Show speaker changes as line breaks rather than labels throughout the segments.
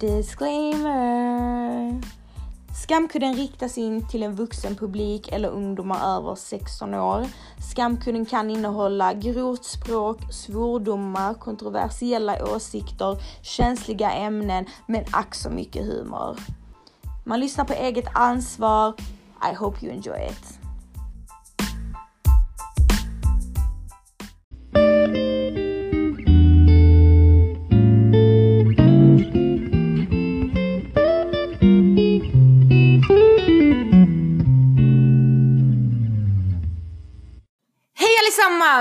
Disclaimer! Skamkudden riktas in till en vuxen publik eller ungdomar över 16 år. Skamkudden kan innehålla grovt språk, svordomar, kontroversiella åsikter, känsliga ämnen, men ack så mycket humor. Man lyssnar på eget ansvar. I hope you enjoy it.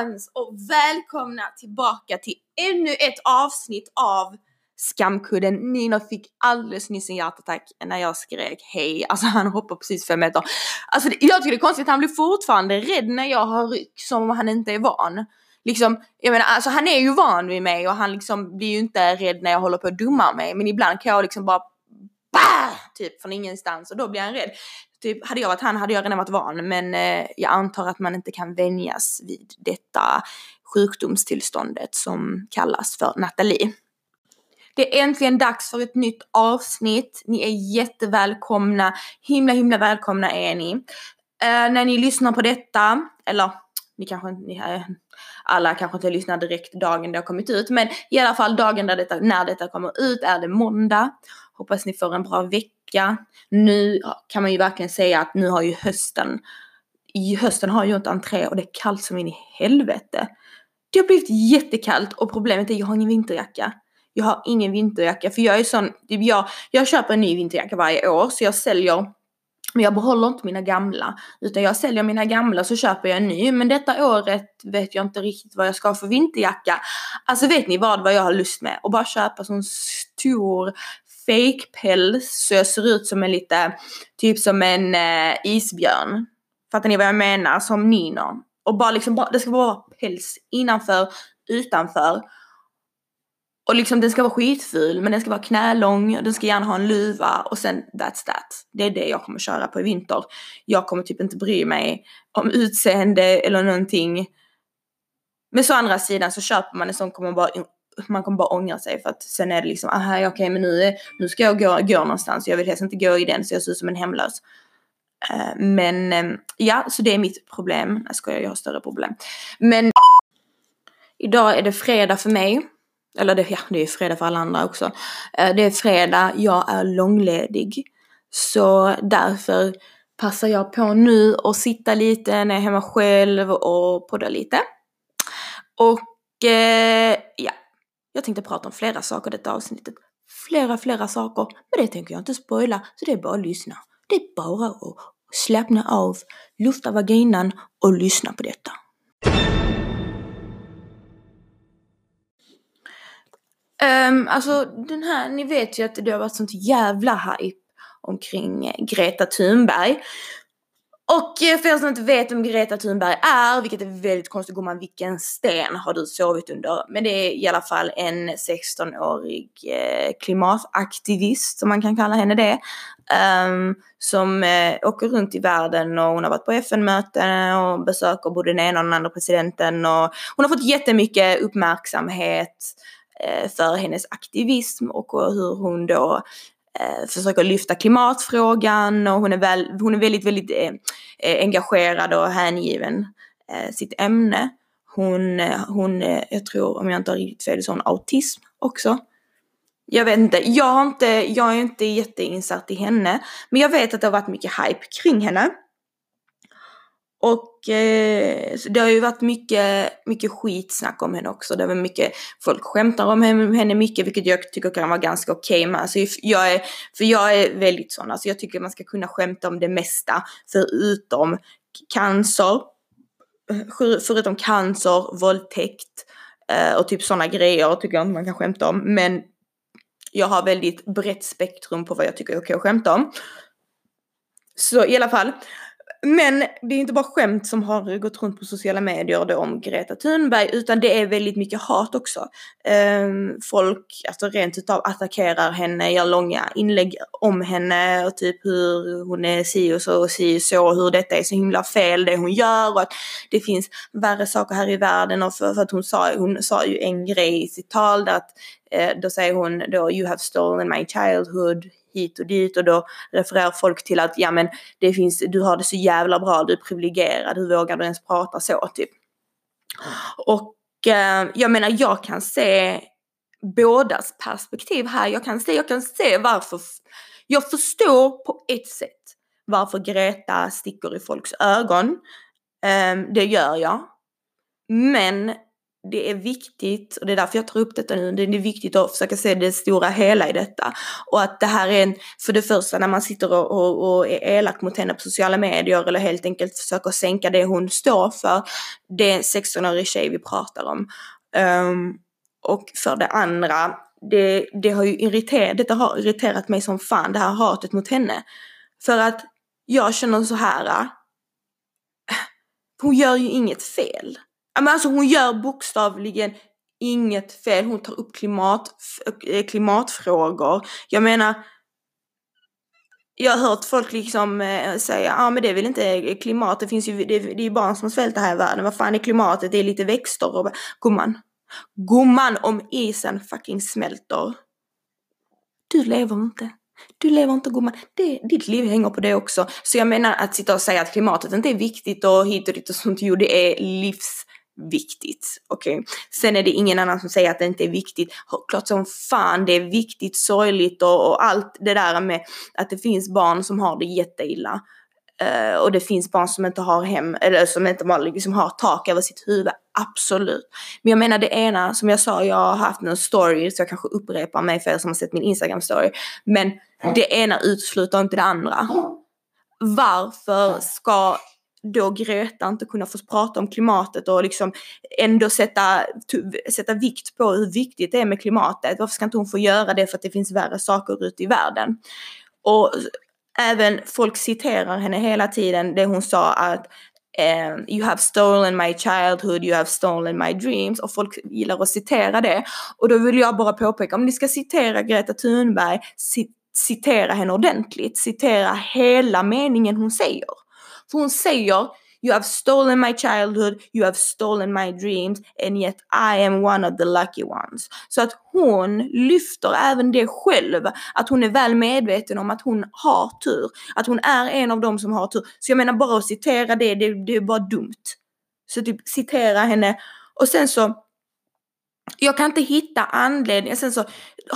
Allesammans och välkomna tillbaka till ännu ett avsnitt av Skamkudden. Nino fick alldeles nyss en hjärtattack när jag skrek hej. Alltså han hoppar precis fem meter. Alltså jag tycker det är konstigt att han blir fortfarande rädd när jag har ryck som om han inte är van. Liksom, jag menar alltså han är ju van vid mig och han liksom blir ju inte rädd när jag håller på att dumma mig. Men ibland kan jag liksom bara bah! Typ från ingenstans och då blir han rädd. Typ, hade jag varit han hade jag redan varit van men eh, jag antar att man inte kan vänjas vid detta sjukdomstillståndet som kallas för Nathalie. Det är äntligen dags för ett nytt avsnitt. Ni är jättevälkomna. Himla himla välkomna är ni. Eh, när ni lyssnar på detta, eller ni kanske inte, ni, eh, alla kanske inte lyssnar direkt dagen det har kommit ut, men i alla fall dagen där detta, när detta kommer ut är det måndag. Hoppas ni får en bra vecka. Nu kan man ju verkligen säga att nu har ju hösten, i hösten har ju inte entré och det är kallt som in i helvete. Det har blivit jättekallt och problemet är att jag har ingen vinterjacka. Jag har ingen vinterjacka för jag är sån, typ jag, jag köper en ny vinterjacka varje år så jag säljer men jag behåller inte mina gamla. Utan jag säljer mina gamla så köper jag en ny. Men detta året vet jag inte riktigt vad jag ska ha för vinterjacka. Alltså vet ni vad, vad jag har lust med? och bara köpa sån stor fake päls så jag ser ut som en lite, typ som en eh, isbjörn. Fattar ni vad jag menar? Som Nino. Och bara liksom, bara, det ska vara päls innanför, utanför. Och liksom den ska vara skitful men den ska vara knälång, den ska gärna ha en luva och sen that's that. Det är det jag kommer köra på i vinter. Jag kommer typ inte bry mig om utseende eller någonting. Men så andra sidan så köper man en sån kommer man bara, man kommer bara ångra sig för att sen är det liksom, aha okej okay, men nu, nu ska jag gå, gå någonstans. Jag vill helst inte gå i den så jag ser ut som en hemlös. Eh, men eh, ja, så det är mitt problem. Jag skojar, jag har större problem. Men idag är det fredag för mig. Eller det, ja, det är fredag för alla andra också. Eh, det är fredag, jag är långledig. Så därför passar jag på nu och sitta lite när jag är hemma själv och podda lite. Och ja, jag tänkte prata om flera saker i detta avsnittet. Flera, flera saker. Men det tänker jag inte spoila, så det är bara att lyssna. Det är bara att slappna av, lufta vaginan och lyssna på detta. Um, alltså den här, ni vet ju att det har varit sånt jävla hype omkring Greta Thunberg. Och eh, för er som inte vet vem Greta Thunberg är, vilket är väldigt konstigt, gumman vilken sten har du sovit under? Men det är i alla fall en 16-årig eh, klimataktivist, som man kan kalla henne det. Um, som eh, åker runt i världen och hon har varit på FN-möten och besöker både den ena och den andra presidenten och hon har fått jättemycket uppmärksamhet för hennes aktivism och hur hon då Eh, försöker lyfta klimatfrågan och hon är, väl, hon är väldigt, väldigt eh, eh, engagerad och hängiven eh, sitt ämne. Hon, eh, hon eh, jag tror om jag inte har riktigt fel, så har hon autism också. Jag vet inte, jag, har inte, jag är inte jätteinsatt i henne. Men jag vet att det har varit mycket hype kring henne. Och eh, det har ju varit mycket, mycket skitsnack om henne också. Det var mycket, folk skämtar om henne, mycket, vilket jag tycker kan vara ganska okej okay med. Alltså, jag är, för jag är väldigt sån, alltså jag tycker man ska kunna skämta om det mesta, förutom cancer, förutom cancer, våldtäkt eh, och typ sådana grejer tycker jag inte man kan skämta om. Men jag har väldigt brett spektrum på vad jag tycker är okej att skämta om. Så i alla fall. Men det är inte bara skämt som har gått runt på sociala medier då om Greta Thunberg utan det är väldigt mycket hat också. Um, folk alltså rent utav attackerar henne, gör långa inlägg om henne och typ hur hon är si och så och si och så och hur detta är så himla fel det hon gör och att det finns värre saker här i världen och för, för att hon sa, hon sa ju en grej i sitt tal där att eh, då säger hon då you have stolen my childhood hit och dit och då refererar folk till att ja men det finns, du har det så jävla bra, du är privilegierad, hur vågar du ens prata så typ. Och eh, jag menar jag kan se bådas perspektiv här. Jag kan se, jag kan se varför, jag förstår på ett sätt varför Greta sticker i folks ögon. Ehm, det gör jag. Men det är viktigt, och det är därför jag tar upp detta nu, det är viktigt att försöka se det stora hela i detta. Och att det här är en, för det första när man sitter och, och, och är elak mot henne på sociala medier eller helt enkelt försöker sänka det hon står för, det är en 16-årig tjej vi pratar om. Um, och för det andra, det, det har ju irriterat, detta har irriterat mig som fan, det här hatet mot henne. För att jag känner så här, äh, hon gör ju inget fel. Men Alltså hon gör bokstavligen inget fel. Hon tar upp klimat, eh, klimatfrågor. Jag menar, jag har hört folk liksom eh, säga, ja ah, men det är väl inte eh, klimat, det finns ju, det, det är barn som svälter här i världen, vad fan är klimatet, det är lite växter och gumman. Gumman, om isen fucking smälter. Du lever inte. Du lever inte gumman. Det, ditt liv hänger på det också. Så jag menar att sitta och säga att klimatet inte är viktigt och hit och dit och sånt. Jo, det är livs. Viktigt Okej. Okay? Sen är det ingen annan som säger att det inte är viktigt. Klart som fan det är viktigt, sorgligt och, och allt det där med att det finns barn som har det jätteilla. Uh, och det finns barn som inte har hem, eller som inte liksom har tak över sitt huvud. Absolut. Men jag menar det ena, som jag sa, jag har haft en story, så jag kanske upprepar mig för er som har sett min Instagram story. Men det ena utesluter inte det andra. Varför ska då Greta inte kunna få prata om klimatet och liksom ändå sätta, sätta vikt på hur viktigt det är med klimatet. Varför ska inte hon få göra det för att det finns värre saker ute i världen? Och även folk citerar henne hela tiden det hon sa att um, you have stolen my childhood, you have stolen my dreams och folk gillar att citera det. Och då vill jag bara påpeka, om ni ska citera Greta Thunberg, citera henne ordentligt, citera hela meningen hon säger. För hon säger You have stolen my childhood, you have stolen my dreams and yet I am one of the lucky ones. Så att hon lyfter även det själv, att hon är väl medveten om att hon har tur, att hon är en av dem som har tur. Så jag menar bara att citera det, det, det är bara dumt. Så typ citera henne och sen så jag kan inte hitta anledningen. Sen så,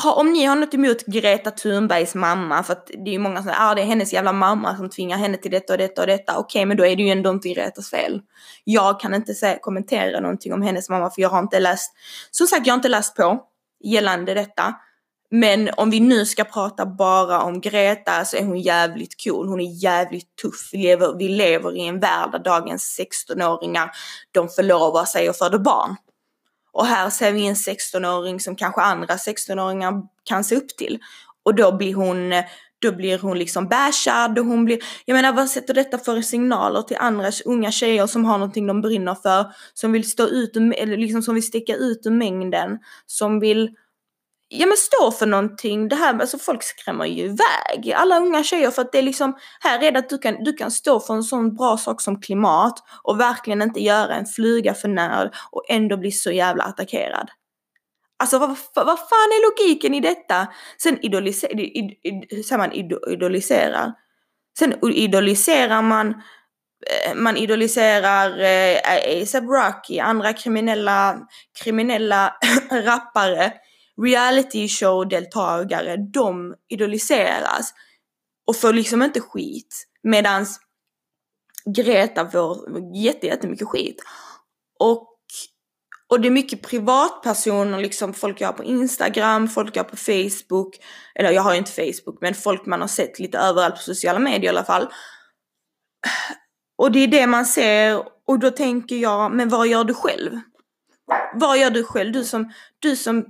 om ni har något emot Greta Thunbergs mamma, för att det är ju många som säger ah, det är hennes jävla mamma som tvingar henne till detta och detta och detta. Okej, okay, men då är det ju ändå inte Gretas fel. Jag kan inte säga, kommentera någonting om hennes mamma, för jag har inte läst, som sagt, jag har inte läst på gällande detta. Men om vi nu ska prata bara om Greta så är hon jävligt cool. Hon är jävligt tuff. Vi lever, vi lever i en värld där dagens 16-åringar, de förlovar sig och föder barn. Och här ser vi en 16-åring som kanske andra 16-åringar kan se upp till. Och då blir hon, då blir hon liksom bashad och hon blir, jag menar vad sätter detta för signaler till andra unga tjejer som har någonting de brinner för, som vill stå ut, eller liksom som vill sticka ut ur mängden, som vill ja men stå för någonting. Det här, alltså folk skrämmer ju iväg alla unga tjejer för att det är liksom, här är det att du kan, du kan stå för en sån bra sak som klimat och verkligen inte göra en fluga för när och ändå bli så jävla attackerad. Alltså vad, vad fan är logiken i detta? Sen idoliserar, id, id, man idoliserar. Sen idoliserar man eh, man idoliserar eh, ASAP Rocky, andra kriminella, kriminella rappare reality show-deltagare, de idoliseras och får liksom inte skit. Medans Greta får jättemycket skit. Och, och det är mycket privatpersoner, liksom folk jag har på Instagram, folk jag har på Facebook, eller jag har ju inte Facebook, men folk man har sett lite överallt på sociala medier i alla fall. Och det är det man ser och då tänker jag, men vad gör du själv? Vad gör du själv? Du som, du som eh,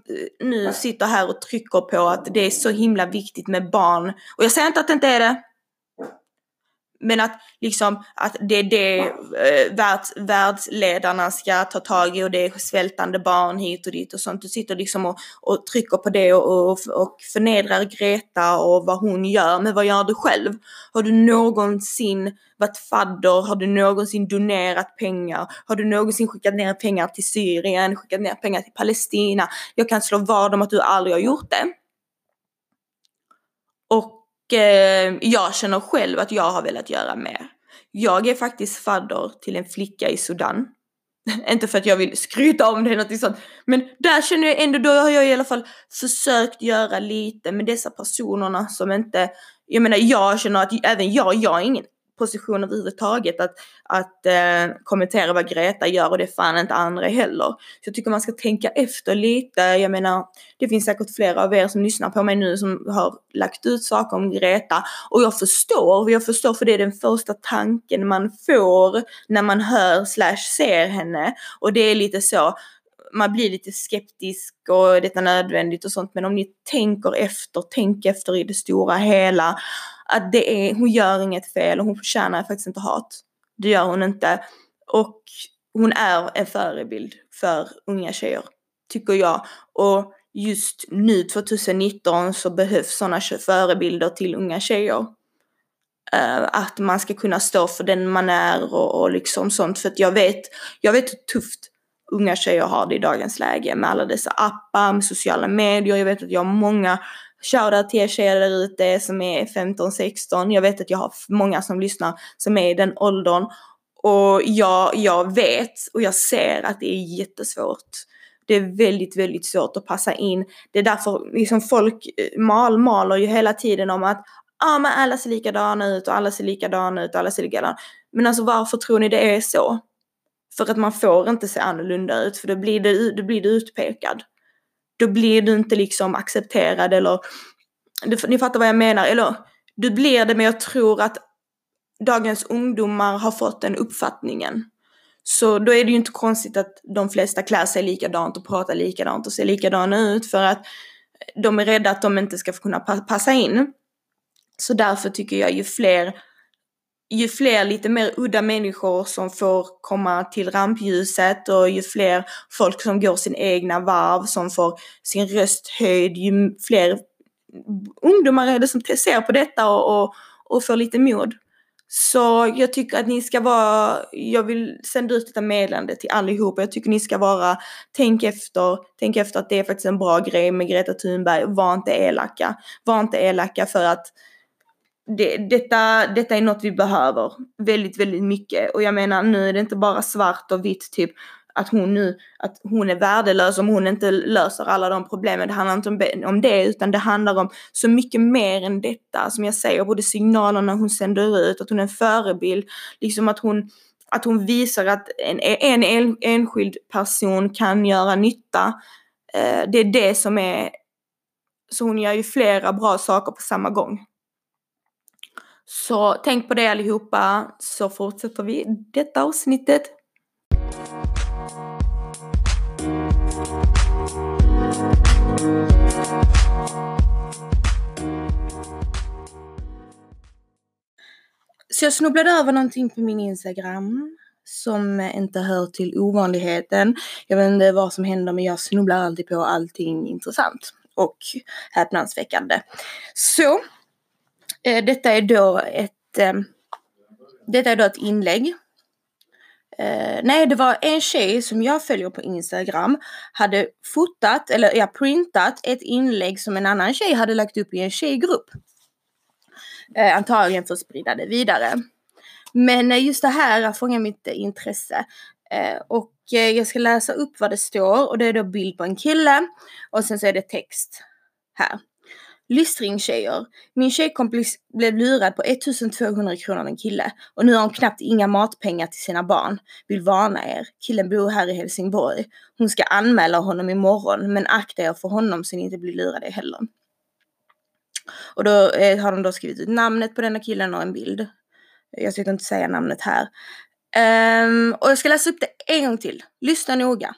nu sitter här och trycker på att det är så himla viktigt med barn. Och jag säger inte att det inte är det. Men att liksom att det är det eh, världs, världsledarna ska ta tag i och det är svältande barn hit och dit och sånt. Du sitter liksom och, och trycker på det och, och, och förnedrar Greta och vad hon gör. Men vad gör du själv? Har du någonsin varit fadder? Har du någonsin donerat pengar? Har du någonsin skickat ner pengar till Syrien? Skickat ner pengar till Palestina? Jag kan slå vad om att du aldrig har gjort det. Och eh, jag känner själv att jag har velat göra mer. Jag är faktiskt fadder till en flicka i Sudan. Inte för att jag vill skryta om det eller något sånt. Men där känner jag ändå, då har jag i alla fall försökt göra lite med dessa personerna som inte, jag menar jag känner att även jag, jag är ingen position överhuvudtaget att, att eh, kommentera vad Greta gör och det är fan inte andra heller. Så jag tycker man ska tänka efter lite. Jag menar, det finns säkert flera av er som lyssnar på mig nu som har lagt ut saker om Greta och jag förstår, jag förstår för det är den första tanken man får när man hör slash ser henne och det är lite så man blir lite skeptisk och detta är nödvändigt och sånt men om ni tänker efter, tänk efter i det stora hela att det är, hon gör inget fel och hon förtjänar faktiskt inte hat. Det gör hon inte. Och hon är en förebild för unga tjejer, tycker jag. Och just nu 2019 så behövs sådana förebilder till unga tjejer. Eh, att man ska kunna stå för den man är och, och liksom sånt. För att jag vet, jag vet hur tufft unga tjejer har det i dagens läge med alla dessa appar, med sociala medier. Jag vet att jag har många Shoutout till er tjejer där ute som är 15-16. Jag vet att jag har många som lyssnar som är i den åldern. Och jag, jag vet och jag ser att det är jättesvårt. Det är väldigt, väldigt svårt att passa in. Det är därför liksom folk eh, mal, maler ju hela tiden om att ah, men alla ser likadana ut och alla ser likadana ut och alla ser likadana Men alltså varför tror ni det är så? För att man får inte se annorlunda ut för då blir du då blir du utpekad då blir du inte liksom accepterad eller, ni fattar vad jag menar, eller du blir det men jag tror att dagens ungdomar har fått den uppfattningen. Så då är det ju inte konstigt att de flesta klär sig likadant och pratar likadant och ser likadana ut för att de är rädda att de inte ska kunna passa in. Så därför tycker jag ju fler ju fler lite mer udda människor som får komma till rampljuset och ju fler folk som går sin egna varv, som får sin röst höjd, ju fler ungdomar är det som ser på detta och, och, och får lite mod. Så jag tycker att ni ska vara, jag vill sända ut detta meddelande till allihopa. Jag tycker ni ska vara, tänk efter, tänk efter att det är faktiskt en bra grej med Greta Thunberg. Var inte elaka. Var inte elaka för att det, detta, detta är något vi behöver väldigt, väldigt mycket. Och jag menar nu är det inte bara svart och vitt typ att hon nu, att hon är värdelös om hon inte löser alla de problemen. Det handlar inte om, om det utan det handlar om så mycket mer än detta. Som jag säger, både signalerna hon sänder ut, att hon är en förebild, liksom att hon att hon visar att en, en enskild person kan göra nytta. Eh, det är det som är, så hon gör ju flera bra saker på samma gång. Så tänk på det allihopa så fortsätter vi detta avsnittet. Så jag snubblade över någonting på min Instagram som inte hör till ovanligheten. Jag vet inte vad som händer men jag snubblar alltid på allting intressant och häpnadsväckande. Så Eh, detta är då ett, eh, detta är då ett inlägg. Eh, nej, det var en tjej som jag följer på Instagram hade fotat, eller ja, printat ett inlägg som en annan tjej hade lagt upp i en tjejgrupp. Eh, antagligen för att sprida det vidare. Men eh, just det här fångar mitt eh, intresse. Eh, och eh, jag ska läsa upp vad det står och det är då bild på en kille och sen så är det text här. Lystringtjejer. Min tjejkompis blev lurad på 1200 kronor av en kille och nu har hon knappt inga matpengar till sina barn. Vill varna er. Killen bor här i Helsingborg. Hon ska anmäla honom imorgon men akta er för honom så ni inte blir lurade heller. Och då eh, har de då skrivit ut namnet på denna killen och en bild. Jag ska inte säga namnet här. Um, och jag ska läsa upp det en gång till. Lyssna noga.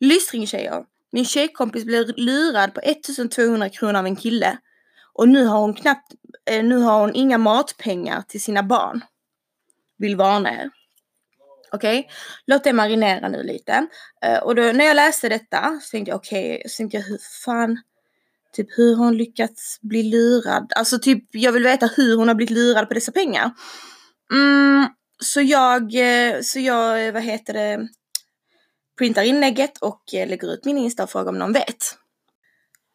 Lystringtjejer. Min tjejkompis blev lurad på 1200 kronor av en kille. Och nu har hon knappt, eh, nu har hon inga matpengar till sina barn. Vill varna er. Okej, okay? låt det marinera nu lite. Eh, och då, när jag läste detta så tänkte jag okej, okay, så tänkte jag hur fan, typ hur har hon lyckats bli lurad? Alltså typ jag vill veta hur hon har blivit lurad på dessa pengar. Mm, så jag, eh, så jag, vad heter det, printar inlägget och eh, lägger ut min Insta och frågar om någon vet.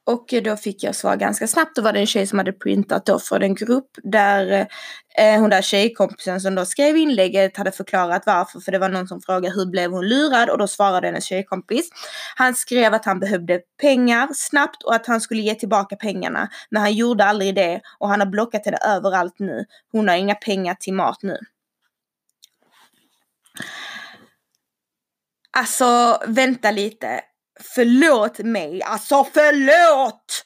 Och eh, då fick jag svar ganska snabbt. Då var det en tjej som hade printat då från en grupp där eh, hon där tjejkompisen som då skrev inlägget hade förklarat varför. För det var någon som frågade hur blev hon lurad och då svarade hennes tjejkompis. Han skrev att han behövde pengar snabbt och att han skulle ge tillbaka pengarna. Men han gjorde aldrig det och han har blockat henne överallt nu. Hon har inga pengar till mat nu. Alltså vänta lite. Förlåt mig, alltså förlåt!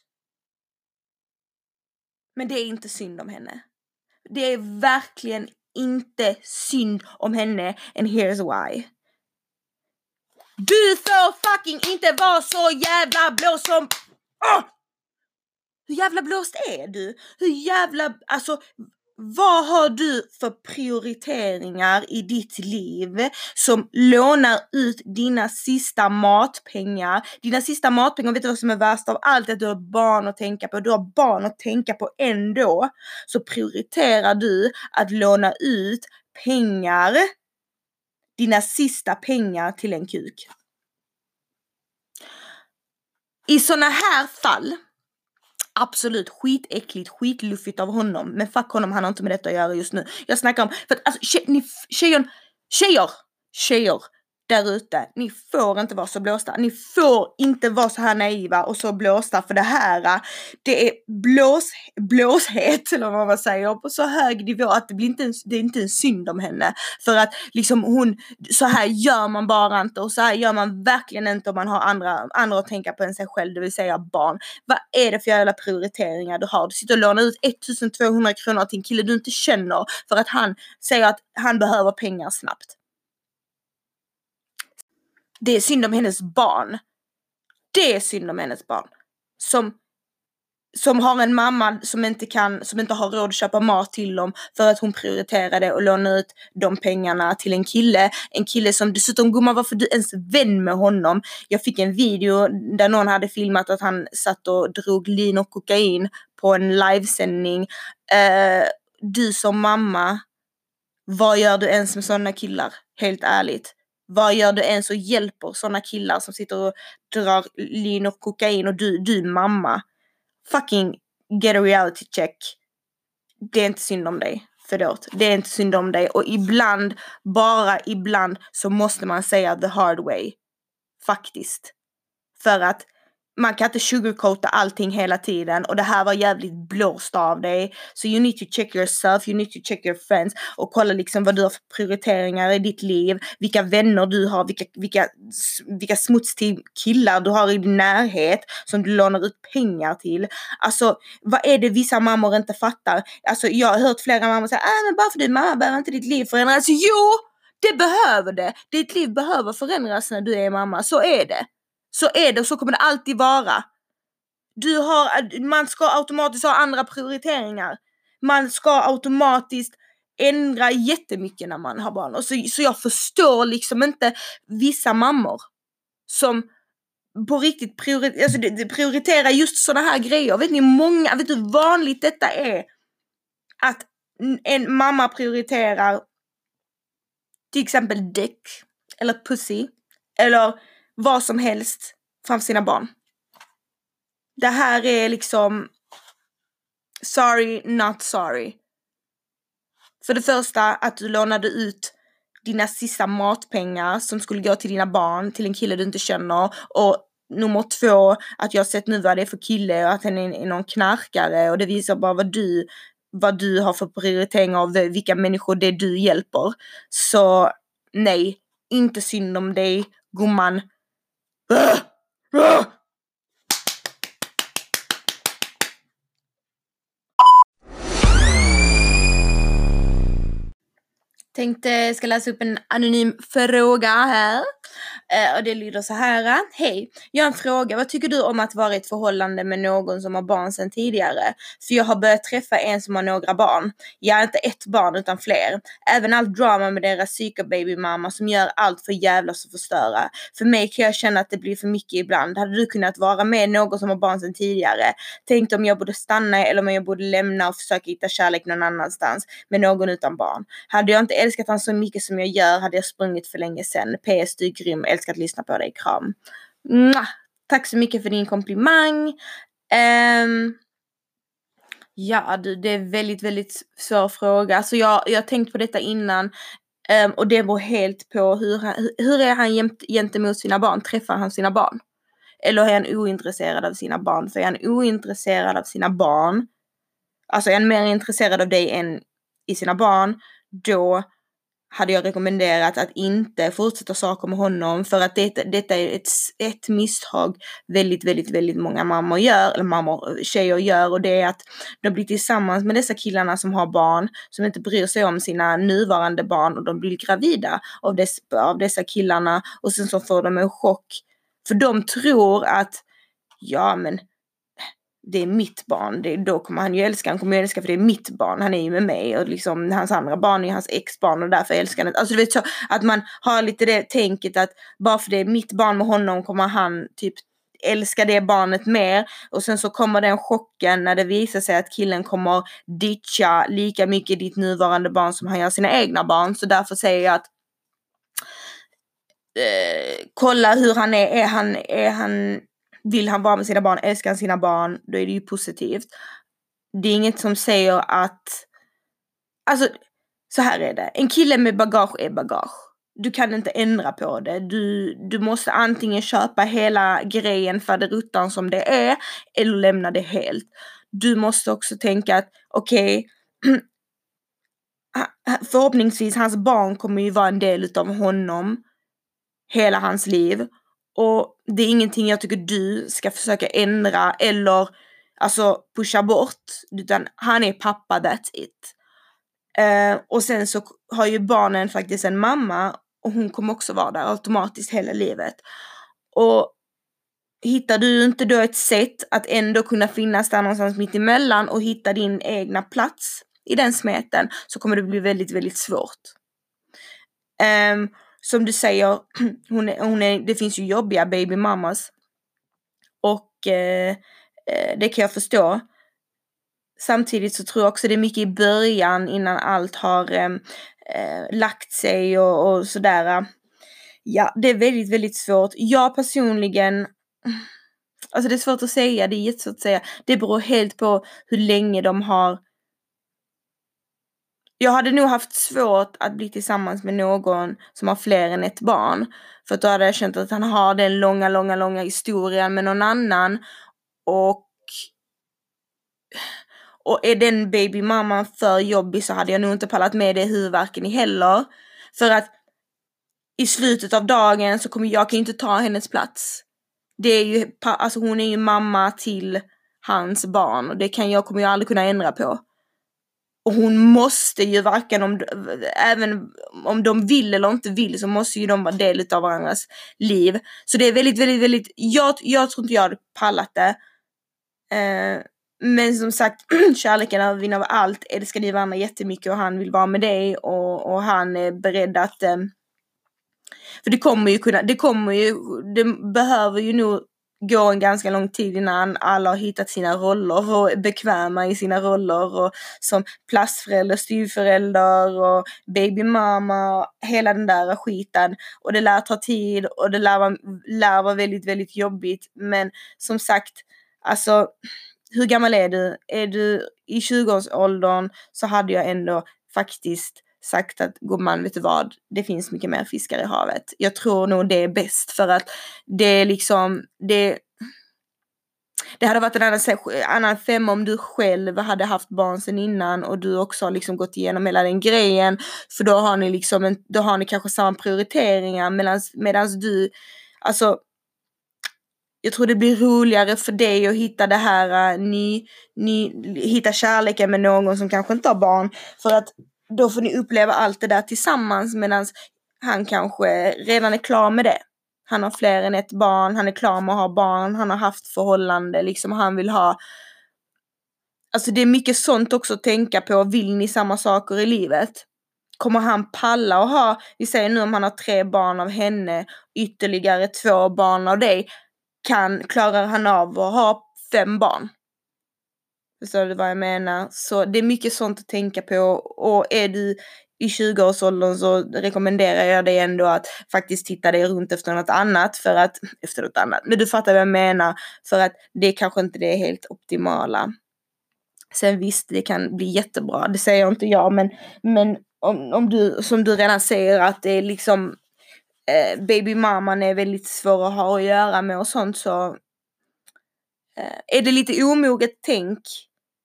Men det är inte synd om henne. Det är verkligen inte synd om henne and here's why. Du får fucking inte vara så jävla blå som... Oh! Hur jävla blåst är du? Hur jävla... Alltså vad har du för prioriteringar i ditt liv som lånar ut dina sista matpengar? Dina sista matpengar, vet du vad som är värst av allt? Att du har barn att tänka på. Du har barn att tänka på ändå. Så prioriterar du att låna ut pengar, dina sista pengar till en kuk. I sådana här fall Absolut skitäckligt, skitluffigt av honom. Men fuck honom, han har inte med detta att göra just nu. Jag snackar om, för att alltså tje, ni, tjejer, tjejer, tjejer där ute, ni får inte vara så blåsta. Ni får inte vara så här naiva och så blåsta för det här, det är blås, blåshet eller vad man säger på så hög nivå att det blir inte en, det är inte en synd om henne. För att liksom hon, så här gör man bara inte och så här gör man verkligen inte om man har andra, andra att tänka på än sig själv, det vill säga barn. Vad är det för jävla prioriteringar du har? Du sitter och lånar ut 1200 kronor till en kille du inte känner för att han säger att han behöver pengar snabbt. Det är synd om hennes barn. Det är synd om hennes barn. Som, som har en mamma som inte kan, som inte har råd att köpa mat till dem för att hon prioriterade och låna ut de pengarna till en kille. En kille som dessutom, gumman varför du ens vän med honom? Jag fick en video där någon hade filmat att han satt och drog lin och kokain på en livesändning. Uh, du som mamma, vad gör du ens med sådana killar? Helt ärligt. Vad gör du ens och hjälper sådana killar som sitter och drar lin och kokain och du, du mamma. Fucking get a reality check. Det är inte synd om dig. Förlåt, det är inte synd om dig. Och ibland, bara ibland, så måste man säga the hard way. Faktiskt. För att man kan inte sugarcoata allting hela tiden och det här var jävligt blåst av dig. Så you need to check yourself, you need to check your friends och kolla liksom vad du har för prioriteringar i ditt liv, vilka vänner du har, vilka, vilka, vilka smutsiga killar du har i din närhet som du lånar ut pengar till. Alltså vad är det vissa mammor inte fattar? Alltså jag har hört flera mammor säga, äh, men bara för du är mamma behöver inte ditt liv förändras. Jo! Det behöver det! Ditt liv behöver förändras när du är mamma, så är det. Så är det och så kommer det alltid vara. Du har, man ska automatiskt ha andra prioriteringar. Man ska automatiskt ändra jättemycket när man har barn. Och så, så jag förstår liksom inte vissa mammor som på riktigt priori alltså, prioriterar just sådana här grejer. Vet ni många, vet du hur vanligt detta är? Att en mamma prioriterar till exempel däck eller pussy eller vad som helst framför sina barn. Det här är liksom sorry, not sorry. För det första att du lånade ut dina sista matpengar som skulle gå till dina barn, till en kille du inte känner. Och nummer två, att jag har sett nu vad det är för kille och att han är någon knarkare och det visar bara vad du, vad du har för prioritering av vilka människor det är du hjälper. Så nej, inte synd om dig gumman. Ah! Ah! Tänkte jag ska läsa upp en anonym fråga här. Eh, och det lyder så här. Hej, jag har en fråga. Vad tycker du om att vara i ett förhållande med någon som har barn sedan tidigare? För jag har börjat träffa en som har några barn. Jag inte ett barn utan fler. Även allt drama med deras psykobabymamma som gör allt för jävlas och förstöra. För mig kan jag känna att det blir för mycket ibland. Hade du kunnat vara med någon som har barn sedan tidigare? Tänkte om jag borde stanna eller om jag borde lämna och försöka hitta kärlek någon annanstans med någon utan barn. Hade jag inte älskat älskat honom så mycket som jag gör hade jag sprungit för länge sedan. PS du är grym, älskar att lyssna på dig, kram. Mwah! Tack så mycket för din komplimang. Um, ja du, det är väldigt, väldigt svår fråga. Alltså jag, jag har tänkt på detta innan. Um, och det beror helt på hur, han, hur är han jämt, gentemot sina barn? Träffar han sina barn? Eller är han ointresserad av sina barn? För är han ointresserad av sina barn, alltså är han mer intresserad av dig än i sina barn, då hade jag rekommenderat att inte fortsätta saker med honom för att det, detta är ett, ett misstag väldigt, väldigt, väldigt många mammor gör, eller mammor, tjejer gör och det är att de blir tillsammans med dessa killarna som har barn, som inte bryr sig om sina nuvarande barn och de blir gravida av, dess, av dessa killarna och sen så får de en chock. För de tror att, ja men det är mitt barn, det, då kommer han ju älska, han kommer ju älska för det är mitt barn, han är ju med mig och liksom hans andra barn är hans exbarn och därför älskar han Alltså du vet så att man har lite det tänket att bara för det är mitt barn med honom kommer han typ älska det barnet mer. Och sen så kommer den chocken när det visar sig att killen kommer ditcha lika mycket ditt nuvarande barn som han gör sina egna barn. Så därför säger jag att eh, kolla hur han är, är han, är han vill han vara med sina barn, älskar han sina barn, då är det ju positivt. Det är inget som säger att, alltså så här är det, en kille med bagage är bagage. Du kan inte ändra på det. Du, du måste antingen köpa hela grejen för det ruttan som det är eller lämna det helt. Du måste också tänka att okej, okay, förhoppningsvis hans barn kommer ju vara en del utav honom hela hans liv och det är ingenting jag tycker du ska försöka ändra eller alltså pusha bort. Utan han är pappa, that's it. Uh, och sen så har ju barnen faktiskt en mamma och hon kommer också vara där automatiskt hela livet. Och hittar du inte då ett sätt att ändå kunna finnas där någonstans mitt emellan och hitta din egna plats i den smeten så kommer det bli väldigt, väldigt svårt. Um, som du säger, hon är, hon är, det finns ju jobbiga baby mamas. Och eh, eh, det kan jag förstå. Samtidigt så tror jag också det är mycket i början innan allt har eh, eh, lagt sig och, och sådär. Ja, det är väldigt, väldigt svårt. Jag personligen, alltså det är svårt att säga, det är jättesvårt att säga. Det beror helt på hur länge de har jag hade nog haft svårt att bli tillsammans med någon som har fler än ett barn. För då hade jag känt att han har den långa, långa, långa historien med någon annan. Och och är den babymamman för jobbig så hade jag nog inte pallat med det huvudvärken i heller. För att i slutet av dagen så kommer jag kan inte ta hennes plats. Det är ju, alltså hon är ju mamma till hans barn och det kan jag, kommer jag aldrig kunna ändra på. Och hon måste ju varken om, även om de vill eller inte vill så måste ju de vara del av varandras liv. Så det är väldigt, väldigt, väldigt, jag, jag tror inte jag hade pallat det. Eh, men som sagt, kärleken övervinner allt. Älskar ni varandra jättemycket och han vill vara med dig och, och han är beredd att eh, för det kommer ju kunna, det kommer ju, det behöver ju nog gå en ganska lång tid innan alla har hittat sina roller och är bekväma i sina roller och som plastförälder, styvförälder och babymamma, hela den där skiten. Och det lär ta tid och det lär vara, lär vara väldigt, väldigt jobbigt. Men som sagt, alltså hur gammal är du? Är du i 20-årsåldern så hade jag ändå faktiskt sagt att gumman, vet du vad, det finns mycket mer fiskar i havet. Jag tror nog det är bäst för att det är liksom, det det hade varit en annan, annan femma om du själv hade haft barn sen innan och du också har liksom gått igenom hela den grejen. För då har ni liksom en, då har ni kanske samma prioriteringar medan du, alltså jag tror det blir roligare för dig att hitta det här, äh, uh, ni, ni, hitta kärleken med någon som kanske inte har barn. För att då får ni uppleva allt det där tillsammans medan han kanske redan är klar med det. Han har fler än ett barn, han är klar med att ha barn, han har haft förhållande, liksom han vill ha Alltså det är mycket sånt också att tänka på. Vill ni samma saker i livet? Kommer han palla att ha, vi säger nu om han har tre barn av henne, ytterligare två barn av dig, kan, klarar han av att ha fem barn? Förstår du vad jag menar? Så det är mycket sånt att tänka på och är du i 20-årsåldern så rekommenderar jag dig ändå att faktiskt titta dig runt efter något annat för att, efter något annat, men du fattar vad jag menar, för att det kanske inte det helt optimala. Sen visst, det kan bli jättebra, det säger inte jag, men, men om, om du, som du redan säger, att det är liksom eh, babymamman är väldigt svår att ha att göra med och sånt så eh, är det lite omoget tänk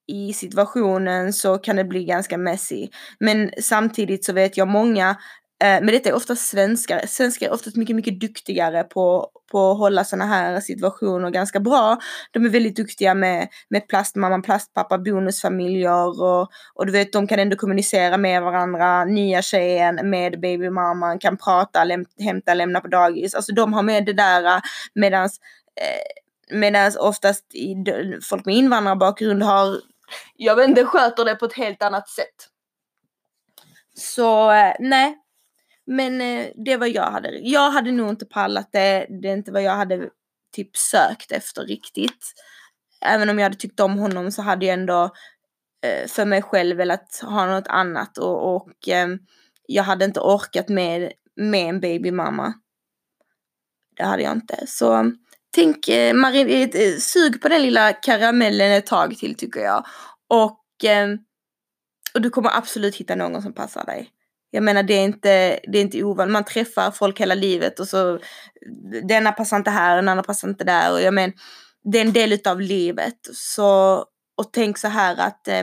i situationen så kan det bli ganska messy. Men samtidigt så vet jag många Eh, men detta är oftast svenskar. Svenskar är oftast mycket, mycket duktigare på, på att hålla sådana här situationer ganska bra. De är väldigt duktiga med, med plastmamma, plastpappa, bonusfamiljer och, och du vet, de kan ändå kommunicera med varandra. Nya tjejen med babymamman kan prata, läm hämta, lämna på dagis. Alltså de har med det där eh, medans eh, Medan oftast i, folk med invandrarbakgrund har, jag vet inte, sköter det på ett helt annat sätt. Så eh, nej, men eh, det var jag hade. Jag hade nog inte pallat det. Det är inte vad jag hade typ sökt efter riktigt. Även om jag hade tyckt om honom så hade jag ändå eh, för mig själv velat ha något annat och, och ehm, jag hade inte orkat med, med en babymamma. Det hade jag inte. Så tänk, eh, Marin, eh, eh, sug på den lilla karamellen ett tag till tycker jag. Och, eh, och du kommer absolut hitta någon som passar dig. Jag menar det är inte, det är inte ovanligt, man träffar folk hela livet och så denna passar inte här, och den andra passar inte där och jag menar det är en del utav livet. Så, och tänk så här att eh,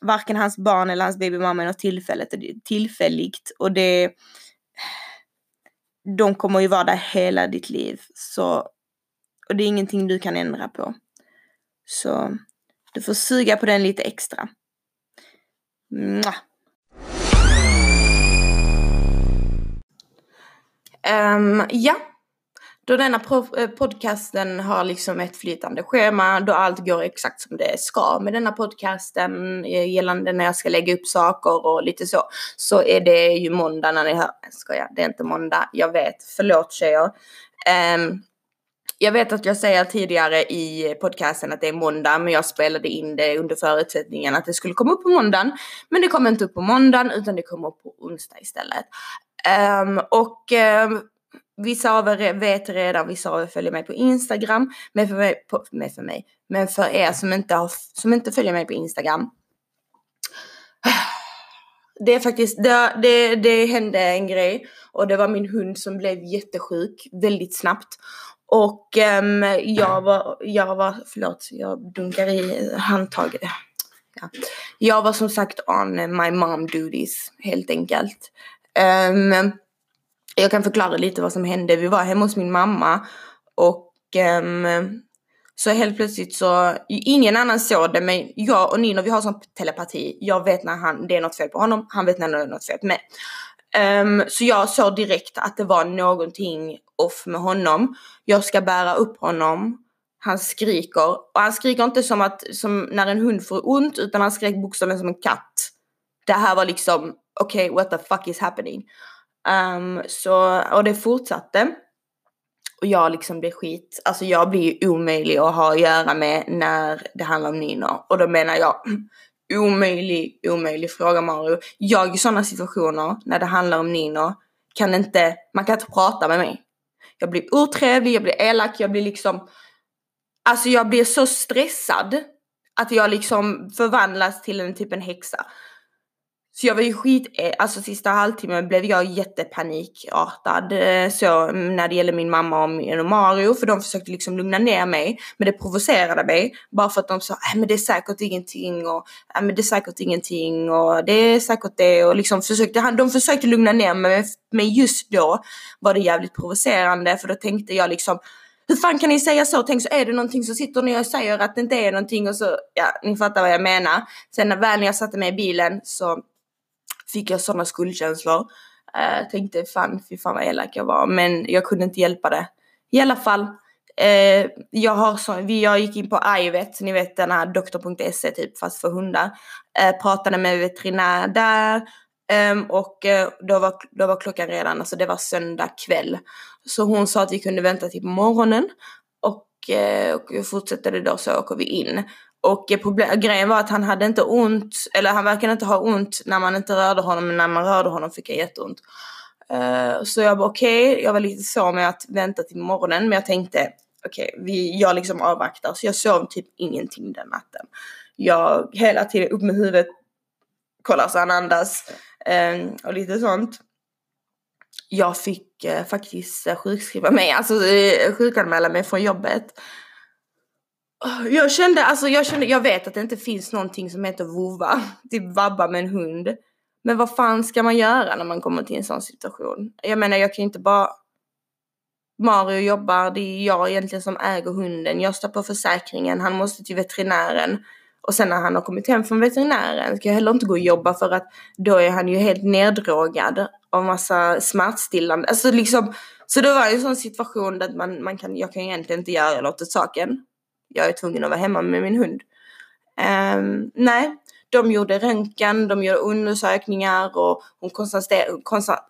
varken hans barn eller hans babymamma är något tillfälligt, tillfälligt och det de kommer ju vara där hela ditt liv. Så, och det är ingenting du kan ändra på. Så du får suga på den lite extra. Mwah. Um, ja, då denna eh, podcasten har liksom ett flytande schema, då allt går exakt som det ska med denna podcasten eh, gällande när jag ska lägga upp saker och lite så, så är det ju måndag när ni hör, Jag skojar, det är inte måndag, jag vet, förlåt tjejer. Um, jag vet att jag säger tidigare i podcasten att det är måndag, men jag spelade in det under förutsättningen att det skulle komma upp på måndagen. Men det kom inte upp på måndagen, utan det kom upp på onsdag istället. Um, och um, vissa av er vet redan, vissa av er följer mig på Instagram. Men för mig, på, med för mig, men för er som inte, har, som inte följer mig på Instagram. Det är faktiskt, det, det, det hände en grej och det var min hund som blev jättesjuk väldigt snabbt. Och um, jag var, jag var, förlåt, jag dunkar i handtaget. Ja. Jag var som sagt on my mom duties helt enkelt. Um, jag kan förklara lite vad som hände. Vi var hemma hos min mamma och um, så helt plötsligt så, ingen annan såg det men jag och Nino vi har sån telepati. Jag vet när han, det är något fel på honom, han vet när det är något fel på mig. Um, så jag såg direkt att det var någonting off med honom. Jag ska bära upp honom. Han skriker och han skriker inte som att som när en hund får ont utan han skrek bokstavligen som en katt. Det här var liksom okej, okay, what the fuck is happening? Um, så, och det fortsatte. Och jag liksom blir skit, alltså jag blir ju omöjlig att ha att göra med när det handlar om Nino. Och då menar jag omöjlig, omöjlig fråga Mario. Jag i sådana situationer när det handlar om Nino kan inte, man kan inte prata med mig. Jag blir otrevlig, jag blir elak, jag blir liksom, alltså jag blir så stressad att jag liksom förvandlas till en typ en häxa. Så jag var ju skit, eh, alltså sista halvtimmen blev jag jättepanikartad eh, så mm, när det gäller min mamma och Mario för de försökte liksom lugna ner mig men det provocerade mig bara för att de sa äh, men det är säkert ingenting och äh, men det är säkert ingenting och det är säkert det och liksom försökte, de försökte lugna ner mig men just då var det jävligt provocerande för då tänkte jag liksom hur fan kan ni säga så? Tänk så är det någonting så sitter ni och säger att det inte är någonting och så, ja ni fattar vad jag menar. Sen när väl när jag satte mig i bilen så fick jag sådana skuldkänslor. Uh, tänkte fan, fy fan vad elak jag var, men jag kunde inte hjälpa det. I alla fall, uh, jag har så, jag gick in på iVet, ni vet den här doktor.se typ fast för hundar. Uh, pratade med veterinär där um, och då, var, då var klockan redan, alltså det var söndag kväll. Så hon sa att vi kunde vänta till på morgonen och, och fortsätter det då så åker vi in. Och eh, problem, grejen var att han hade inte ont, eller han verkade inte ha ont när man inte rörde honom, men när man rörde honom fick han jätteont. Uh, så jag var okej, okay, jag var lite så med att vänta till morgonen, men jag tänkte okej, okay, jag liksom avvaktar. Så jag sov typ ingenting den natten. Jag hela tiden upp med huvudet, kollar så han andas uh, och lite sånt. Jag fick uh, faktiskt sjukskriva mig, alltså uh, sjukanmäla mig från jobbet. Jag kände, alltså jag kände, jag vet att det inte finns någonting som heter vova, typ vabba med en hund. Men vad fan ska man göra när man kommer till en sån situation? Jag menar jag kan ju inte bara Mario jobbar, det är jag egentligen som äger hunden. Jag står på försäkringen, han måste till veterinären. Och sen när han har kommit hem från veterinären ska jag heller inte gå och jobba för att då är han ju helt neddrogad av massa smärtstillande. Alltså liksom, så det var en sån situation där man, man kan, jag kan egentligen inte göra något åt saken jag är tvungen att vara hemma med min hund. Um, nej, de gjorde röntgen, de gjorde undersökningar och hon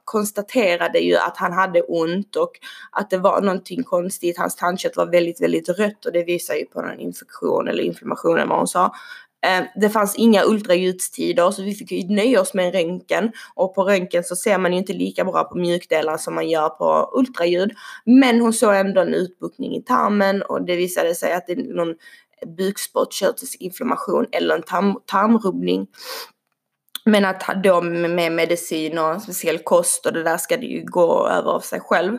konstaterade ju att han hade ont och att det var någonting konstigt. Hans tandkött var väldigt, väldigt rött och det visar ju på någon infektion eller inflammation eller vad hon sa. Eh, det fanns inga ultraljudstider så vi fick ju nöja oss med en röntgen och på röntgen så ser man ju inte lika bra på mjukdelar som man gör på ultraljud. Men hon såg ändå en utbuktning i tarmen och det visade sig att det är någon bukspottkörtelinflammation eller en tarm tarmrubbning. Men att då med medicin och speciell kost och det där ska det ju gå över av sig själv.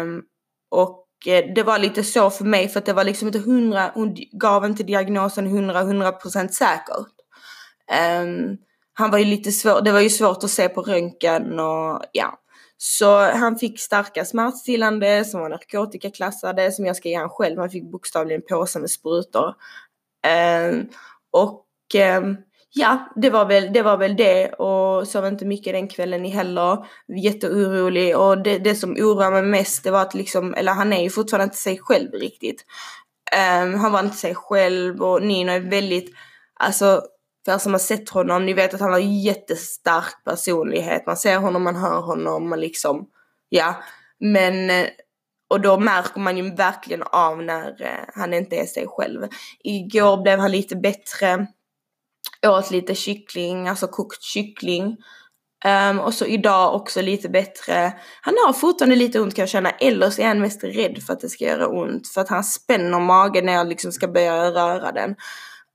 Um, och Eh, det var lite så för mig för att det var liksom inte hundra, hon gav inte diagnosen hundra, hundra procent säkert. Um, han var ju lite svår, det var ju svårt att se på röntgen och ja. Så han fick starka smärtstillande som var narkotikaklassade som jag ska ge han själv. Han fick bokstavligen påse med sprutor. Um, och um, ja, det var, väl, det var väl det och sov inte mycket den kvällen heller. Jätteorolig och det, det som oroar mig mest det var att liksom, eller han är ju fortfarande inte sig själv riktigt. Um, han var inte sig själv och Nino är väldigt, alltså för er som har sett honom, ni vet att han har jättestark personlighet. Man ser honom, man hör honom, man liksom, ja. Men, eh, och då märker man ju verkligen av när uh, han inte är sig själv. Igår blev han lite bättre åt lite kyckling, alltså kokt kyckling. Um, och så idag också lite bättre. Han har fortfarande lite ont kan jag känna, eller så är han mest rädd för att det ska göra ont. För att han spänner magen när jag liksom ska börja röra den.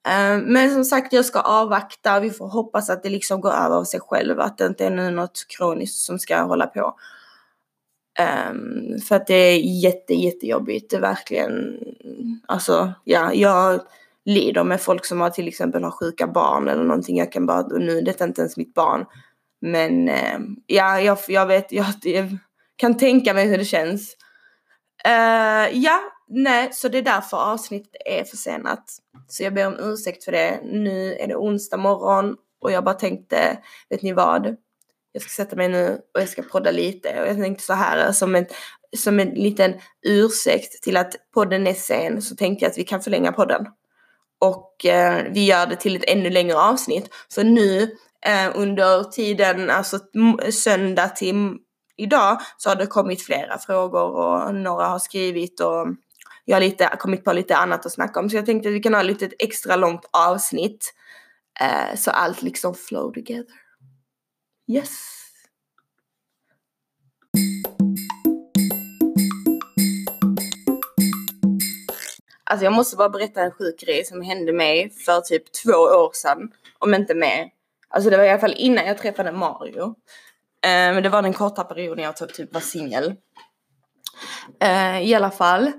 Um, men som sagt, jag ska avvakta. Vi får hoppas att det liksom går över av sig själv. Att det inte är nu något kroniskt som ska hålla på. Um, för att det är jätte, jättejobbigt. Det är verkligen, alltså ja, jag lider med folk som har till exempel har sjuka barn eller någonting. Jag kan bara, nu är detta inte ens mitt barn. Men eh, ja, jag, jag vet, jag, jag, kan tänka mig hur det känns. Uh, ja, nej, så det är därför avsnittet är försenat. Så jag ber om ursäkt för det. Nu är det onsdag morgon och jag bara tänkte, vet ni vad? Jag ska sätta mig nu och jag ska podda lite och jag tänkte så här som en, som en liten ursäkt till att podden är sen så tänkte jag att vi kan förlänga podden och eh, vi gör det till ett ännu längre avsnitt. Så nu eh, under tiden, alltså söndag till idag, så har det kommit flera frågor och några har skrivit och jag har lite, kommit på lite annat att snacka om. Så jag tänkte att vi kan ha lite ett extra långt avsnitt. Eh, så allt liksom flow together. Yes! Alltså jag måste bara berätta en sjuk grej som hände mig för typ två år sedan. Om inte mer. Alltså det var i alla fall innan jag träffade Mario. Men men det var den korta perioden jag typ, typ var singel. Uh, I alla fall.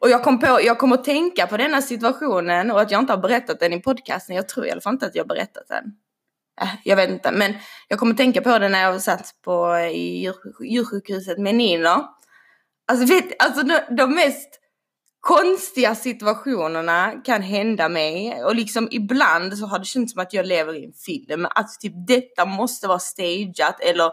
Och jag kom på, jag kom att tänka på denna situationen och att jag inte har berättat den i podcasten. Jag tror i alla fall inte att jag har berättat den. Uh, jag vet inte, men jag kommer att tänka på det när jag satt på i djur, djursjukhuset med Nino. Alltså vet, alltså de, de mest konstiga situationerna kan hända mig och liksom ibland så har det känts som att jag lever i en film. Att typ detta måste vara stageat eller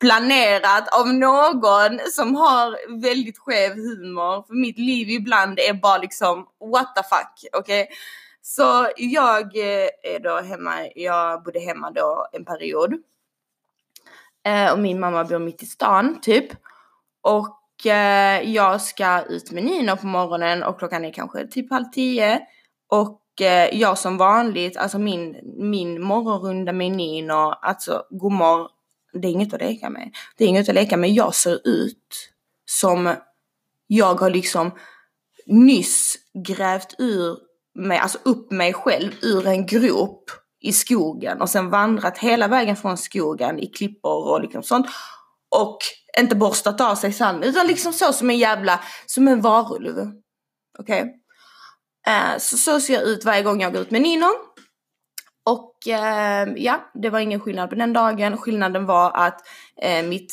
planerat av någon som har väldigt skev humor. För mitt liv ibland är bara liksom what the fuck, okej? Okay? Så jag eh, är då hemma, jag bodde hemma då en period. Eh, och min mamma bor mitt i stan typ. Och Eh, jag ska ut med Nino på morgonen och klockan är kanske typ halv tio. Och eh, jag som vanligt, alltså min, min morgonrunda med Nino, alltså godmorgon, det är inget att leka med. Det är inget att leka med. Jag ser ut som jag har liksom nyss grävt ur mig, alltså upp mig själv ur en grop i skogen och sen vandrat hela vägen från skogen i klippor och liksom sånt. Och inte borstat av sig sanden utan liksom så som en jävla, som en varulv. Okej? Okay? Eh, så så ser jag ut varje gång jag går ut med Nino. Och eh, ja, det var ingen skillnad på den dagen. Skillnaden var att eh, mitt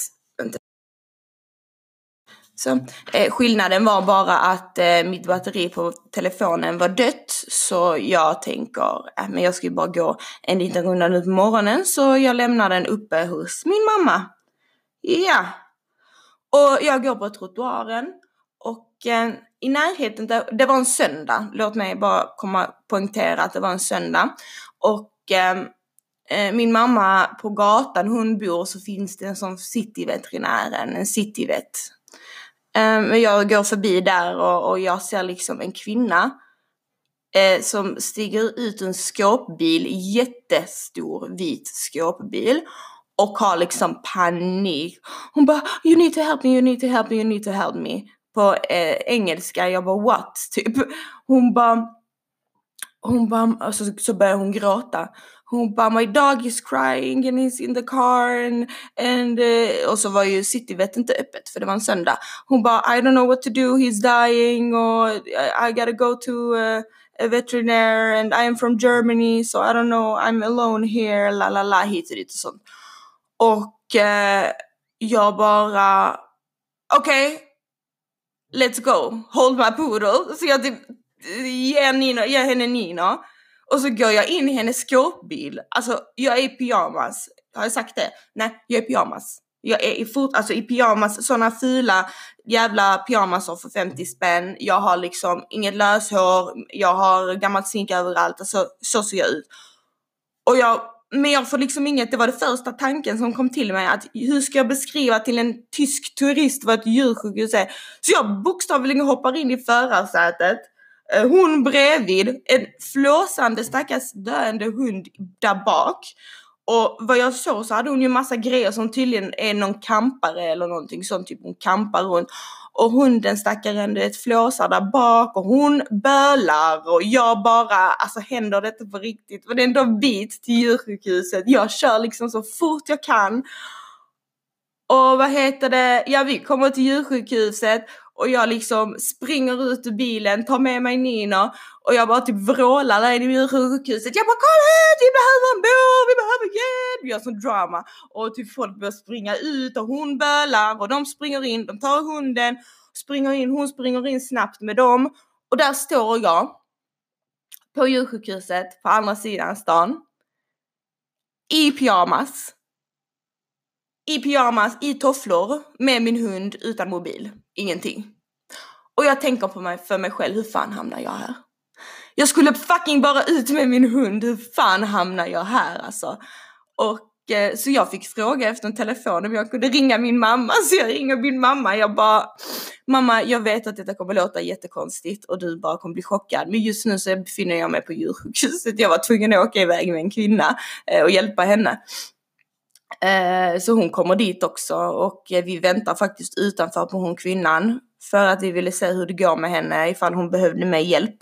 så, eh, skillnaden var bara att eh, mitt batteri på telefonen var dött så jag tänker, eh, men jag ska ju bara gå en liten runda nu på morgonen så jag lämnar den uppe hos min mamma. Ja. Och jag går på trottoaren och eh, i närheten, där, det var en söndag, låt mig bara komma poängtera att det var en söndag. Och ehm, eh, min mamma på gatan hon bor så finns det en sån cityveterinären, en cityvet ehm, men jag går förbi där och, och jag ser liksom en kvinna eh, som stiger ut en skåpbil, jättestor vit skåpbil och har liksom panik. Hon bara you need to help me, you need to help me, you need to help me. På eh, engelska, jag bara what? Typ. Hon bara, hon bara, så, så börjar hon gråta. Hon bara my dog is crying and he's in the car and, and uh, och så var ju Cityvet inte öppet för det var en söndag. Hon bara I don't know what to do, he's dying och eh, I gotta go to uh, a veterinär' and I am from Germany so I don't know, I'm alone here, la la la hit och dit och sånt. Och eh, jag bara okej, okay, let's go, hold my poodle. Så jag typ ger, Nino, ger henne Nino och så går jag in i hennes skåpbil. Alltså jag är i pyjamas. Har jag sagt det? Nej, jag är i pyjamas. Jag är i, fort, alltså i pyjamas, sådana fula jävla pyjamasar för 50 spänn. Jag har liksom inget löshår, jag har gammalt zink överallt. Alltså så ser jag ut. Och jag, men jag får liksom inget, det var det första tanken som kom till mig att hur ska jag beskriva till en tysk turist vad ett djursjukhus är? Så jag bokstavligen hoppar in i förarsätet eh, hon bredvid, en flåsande stackars döende hund där bak. Och vad jag såg så hade hon ju massa grejer som tydligen är någon kampare eller någonting sånt, typ hon kampar runt. Och hunden stackaren, du vet, flåsar där bak och hon bölar och jag bara, alltså händer detta på riktigt? Och det är ändå bit till djursjukhuset. Jag kör liksom så fort jag kan. Och vad heter det, ja vi kommer till djursjukhuset och jag liksom springer ut ur bilen, tar med mig Nino och jag bara typ vrålar där inne i sjukhuset. Jag bara kom hit, vi behöver en bår, vi behöver hjälp. Vi gör sån drama och typ folk börjar springa ut och hon bölar och de springer in, de tar hunden, springer in, hon springer in snabbt med dem och där står jag på djursjukhuset på andra sidan stan i pyjamas i pyjamas, i tofflor, med min hund utan mobil. Ingenting. Och jag tänker på mig, för mig själv, hur fan hamnar jag här? Jag skulle fucking bara ut med min hund, hur fan hamnar jag här alltså? Och eh, så jag fick fråga efter en telefon om jag kunde ringa min mamma, så jag ringer min mamma. Jag bara, mamma jag vet att detta kommer låta jättekonstigt och du bara kommer bli chockad, men just nu så befinner jag mig på djursjukhuset. Jag var tvungen att åka iväg med en kvinna eh, och hjälpa henne. Eh, så hon kommer dit också och eh, vi väntar faktiskt utanför på hon kvinnan för att vi ville se hur det går med henne ifall hon behövde mer hjälp.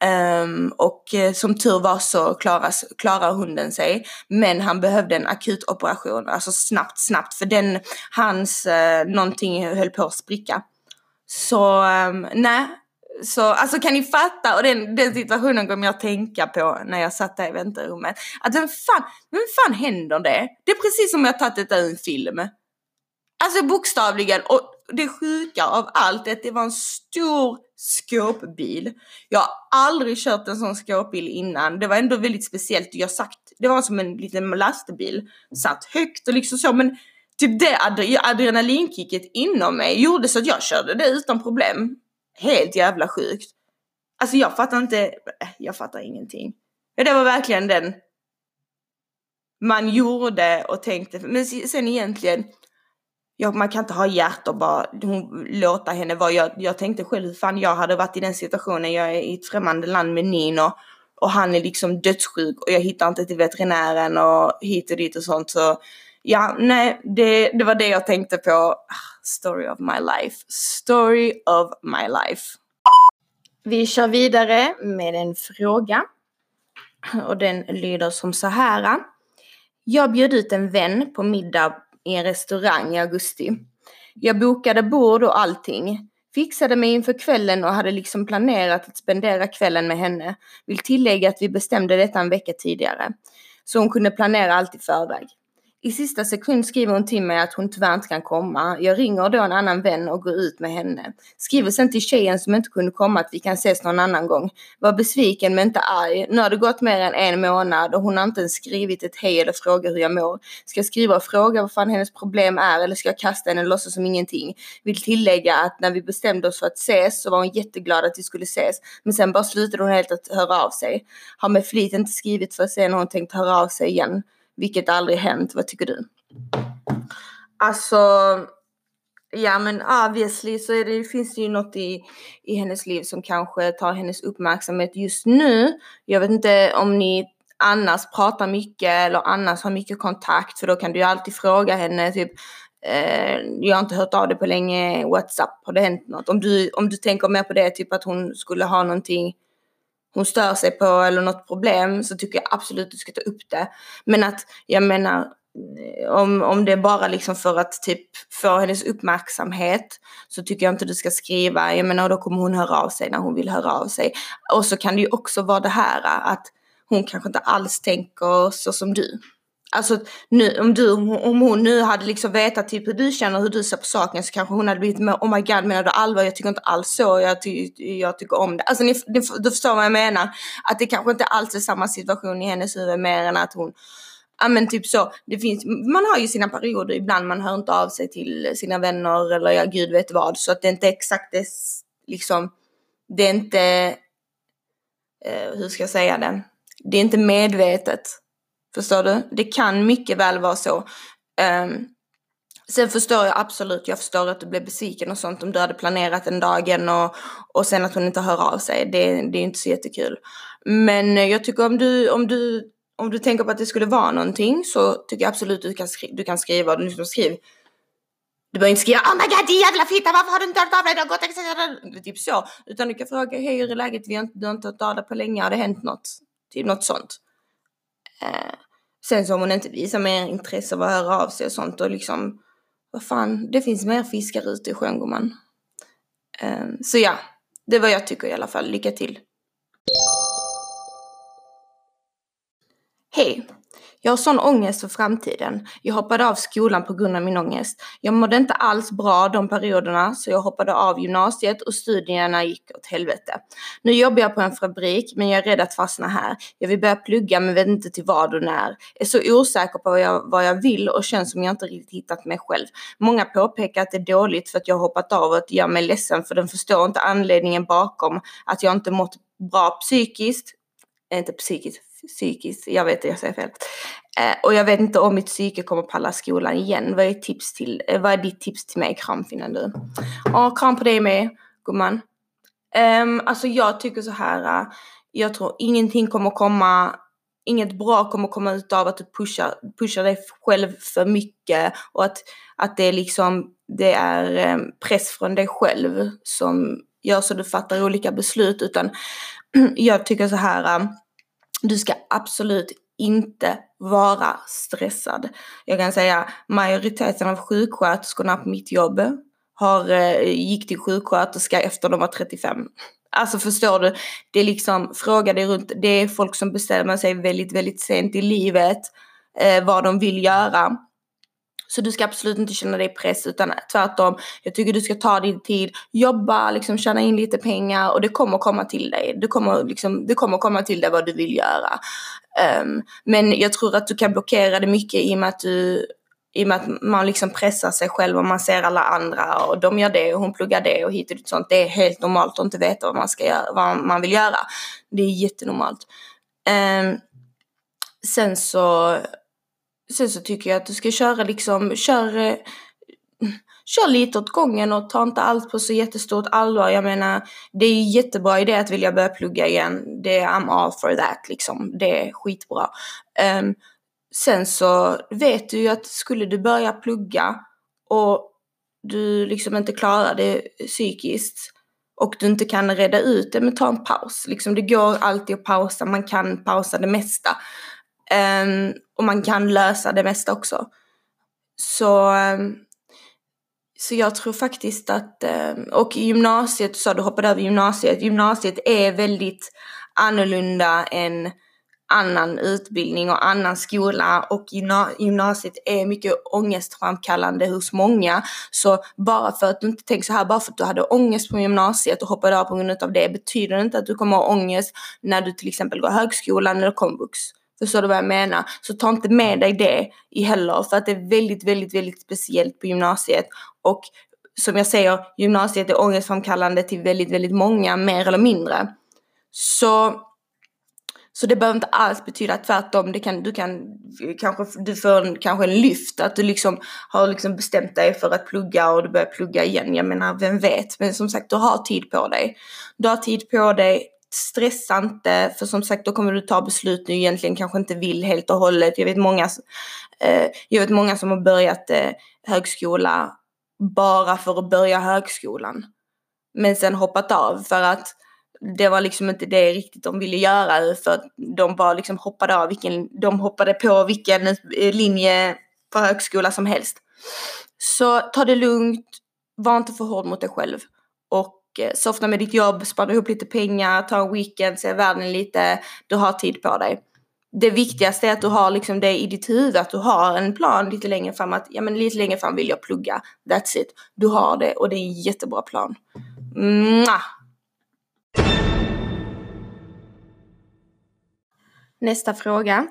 Ehm, och eh, som tur var så klaras, klarar hunden sig. Men han behövde en akut operation, alltså snabbt, snabbt. För den, hans, någonting höll på att spricka. Så ehm, nej, så alltså kan ni fatta? Och den, den situationen kommer jag att tänka på när jag satt där i väntrummet. Att vem fan, vem fan händer det? Det är precis som jag tagit detta ur en film. Alltså bokstavligen. Och det sjuka av allt är att det var en stor skåpbil. Jag har aldrig kört en sån skåpbil innan. Det var ändå väldigt speciellt. Jag sagt, det var som en liten lastbil. Satt högt och liksom så men typ det adrenalinkicket inom mig gjorde så att jag körde det utan problem. Helt jävla sjukt. Alltså jag fattar inte, äh, jag fattar ingenting. Ja, det var verkligen den man gjorde och tänkte, men sen egentligen, ja, man kan inte ha hjärta och bara hon, låta henne vara. Jag, jag tänkte själv hur fan jag hade varit i den situationen. Jag är i ett främmande land med Nino och han är liksom dödssjuk och jag hittar inte till veterinären och hit och dit och sånt. Så ja, nej, det, det var det jag tänkte på. Ah. Story of my life. Story of my life. Vi kör vidare med en fråga. Och den lyder som så här. Jag bjöd ut en vän på middag i en restaurang i augusti. Jag bokade bord och allting. Fixade mig inför kvällen och hade liksom planerat att spendera kvällen med henne. Vill tillägga att vi bestämde detta en vecka tidigare. Så hon kunde planera allt i förväg. I sista sekund skriver hon till mig att hon tyvärr inte kan komma. Jag ringer då en annan vän och går ut med henne. Skriver sen till tjejen som inte kunde komma att vi kan ses någon annan gång. Var besviken men inte arg. Nu har det gått mer än en månad och hon har inte ens skrivit ett hej eller frågat hur jag mår. Ska jag skriva och fråga vad fan hennes problem är eller ska jag kasta henne och låtsas som ingenting? Vill tillägga att när vi bestämde oss för att ses så var hon jätteglad att vi skulle ses. Men sen bara slutade hon helt att höra av sig. Har med flit inte skrivit för att se när hon tänkt höra av sig igen vilket aldrig hänt. Vad tycker du? Alltså, ja men obviously så är det, finns det ju något i, i hennes liv som kanske tar hennes uppmärksamhet just nu. Jag vet inte om ni annars pratar mycket eller annars har mycket kontakt för då kan du ju alltid fråga henne typ eh, jag har inte hört av dig på länge, WhatsApp, har det hänt något? Om du, om du tänker mer på det, typ att hon skulle ha någonting hon stör sig på eller något problem så tycker jag absolut du ska ta upp det. Men att jag menar eh, om, om det är bara liksom för att typ få hennes uppmärksamhet så tycker jag inte du ska skriva, jag menar då kommer hon höra av sig när hon vill höra av sig. Och så kan det ju också vara det här att hon kanske inte alls tänker så som du. Alltså nu, om, du, om hon nu hade liksom vetat typ hur du känner, hur du ser på saken så kanske hon hade blivit med oh my god menar du allvar? Jag tycker inte alls så, jag, ty jag tycker om det. Alltså ni, ni, du förstår vad jag menar. Att det kanske inte alls är samma situation i hennes huvud mer än att hon Ja men typ så, det finns, man har ju sina perioder ibland, man hör inte av sig till sina vänner eller ja gud vet vad. Så att det är inte exakt det, liksom, det är inte, eh, hur ska jag säga det? Det är inte medvetet. Förstår du? Det kan mycket väl vara så. Um, sen förstår jag absolut, jag förstår att du blev besviken och sånt om du hade planerat den dagen och, och sen att hon inte hör av sig. Det, det är inte så jättekul. Men eh, jag tycker om du, om du, om du tänker på att det skulle vara någonting så tycker jag absolut du kan, skri du kan skriva. Du liksom skriv. Du behöver inte skriva Oh my god din jävla fitta varför har du inte hört av dig? Det har gått exakt typ så. Utan du kan fråga hej hur är läget? Vi har inte, du har inte hört av dig på länge. Har det hänt något? Typ något sånt. Uh, Sen så om hon inte visar mer intresse av att höra av sig och sånt och liksom, vad fan, det finns mer fiskar ute i sjön gumman. Um, så ja, det är vad jag tycker i alla fall. Lycka till! Hej! Jag har sån ångest för framtiden. Jag hoppade av skolan på grund av min ångest. Jag mådde inte alls bra de perioderna så jag hoppade av gymnasiet och studierna gick åt helvete. Nu jobbar jag på en fabrik men jag är rädd att fastna här. Jag vill börja plugga men vet inte till vad och när. Jag är så osäker på vad jag, vad jag vill och känns som jag inte riktigt hittat mig själv. Många påpekar att det är dåligt för att jag har hoppat av och att det gör mig ledsen för den förstår inte anledningen bakom att jag inte mått bra psykiskt, inte psykiskt, psykiskt, jag vet jag säger fel. Eh, och jag vet inte om mitt psyke kommer palla skolan igen. Vad är, tips till, eh, vad är ditt tips till mig? Kram finner du. Och kram på dig med gumman. Um, alltså jag tycker så här. Uh, jag tror ingenting kommer komma Inget bra kommer komma ut av att du pushar, pushar dig själv för mycket och att, att det är liksom det är um, press från dig själv som gör så du fattar olika beslut utan jag tycker så här eh, du ska absolut inte vara stressad. Jag kan säga majoriteten av sjuksköterskorna på mitt jobb har, eh, gick till sjuksköterska efter de var 35. Alltså förstår du? Det är liksom, fråga dig runt, det är folk som bestämmer sig väldigt, väldigt sent i livet eh, vad de vill göra. Så du ska absolut inte känna dig press utan tvärtom. Jag tycker du ska ta din tid, jobba, liksom tjäna in lite pengar och det kommer komma till dig. Det kommer, liksom, det kommer komma till dig vad du vill göra. Um, men jag tror att du kan blockera det mycket i och med att du i och med att man liksom pressar sig själv och man ser alla andra och de gör det och hon pluggar det och hit och dit sånt. Det är helt normalt att inte veta vad man ska göra, vad man vill göra. Det är jättenormalt. Um, sen så Sen så tycker jag att du ska köra liksom, kör, eh, kör lite åt gången och ta inte allt på så jättestort allvar. Jag menar, det är jättebra idé att vilja börja plugga igen. Det är I'm all for that liksom. Det är skitbra. Um, sen så vet du ju att skulle du börja plugga och du liksom inte klarar det psykiskt och du inte kan reda ut det, men ta en paus. Liksom, det går alltid att pausa, man kan pausa det mesta. Um, och man kan lösa det mesta också. Så, um, så jag tror faktiskt att, um, och gymnasiet, du sa du hoppade över gymnasiet, gymnasiet är väldigt annorlunda än annan utbildning och annan skola och gymnasiet är mycket ångestframkallande hos många. Så bara för att du inte tänker så här, bara för att du hade ångest på gymnasiet och hoppade av på grund av det betyder det inte att du kommer ha ångest när du till exempel går högskolan eller komvux. Förstår du vad jag menar? Så ta inte med dig det i heller för att det är väldigt, väldigt, väldigt speciellt på gymnasiet. Och som jag säger, gymnasiet är ångestframkallande till väldigt, väldigt många, mer eller mindre. Så, så det behöver inte alls betyda tvärtom. Det kan, du kan kanske, du får en, kanske en lyft, att du liksom har liksom bestämt dig för att plugga och du börjar plugga igen. Jag menar, vem vet? Men som sagt, du har tid på dig. Du har tid på dig stressa inte, för som sagt då kommer du ta beslut du egentligen kanske inte vill helt och hållet. Jag vet många, eh, jag vet många som har börjat eh, högskola bara för att börja högskolan. Men sen hoppat av för att det var liksom inte det riktigt de ville göra för att de bara liksom hoppade av vilken, de hoppade på vilken eh, linje på högskola som helst. Så ta det lugnt, var inte för hård mot dig själv. Och Eh, softa med ditt jobb, spara ihop lite pengar, ta en weekend, se världen lite. Du har tid på dig. Det viktigaste är att du har liksom det i ditt huvud, att du har en plan lite längre fram att ja men lite längre fram vill jag plugga. That's it. Du har det och det är en jättebra plan. Mwah! Nästa fråga.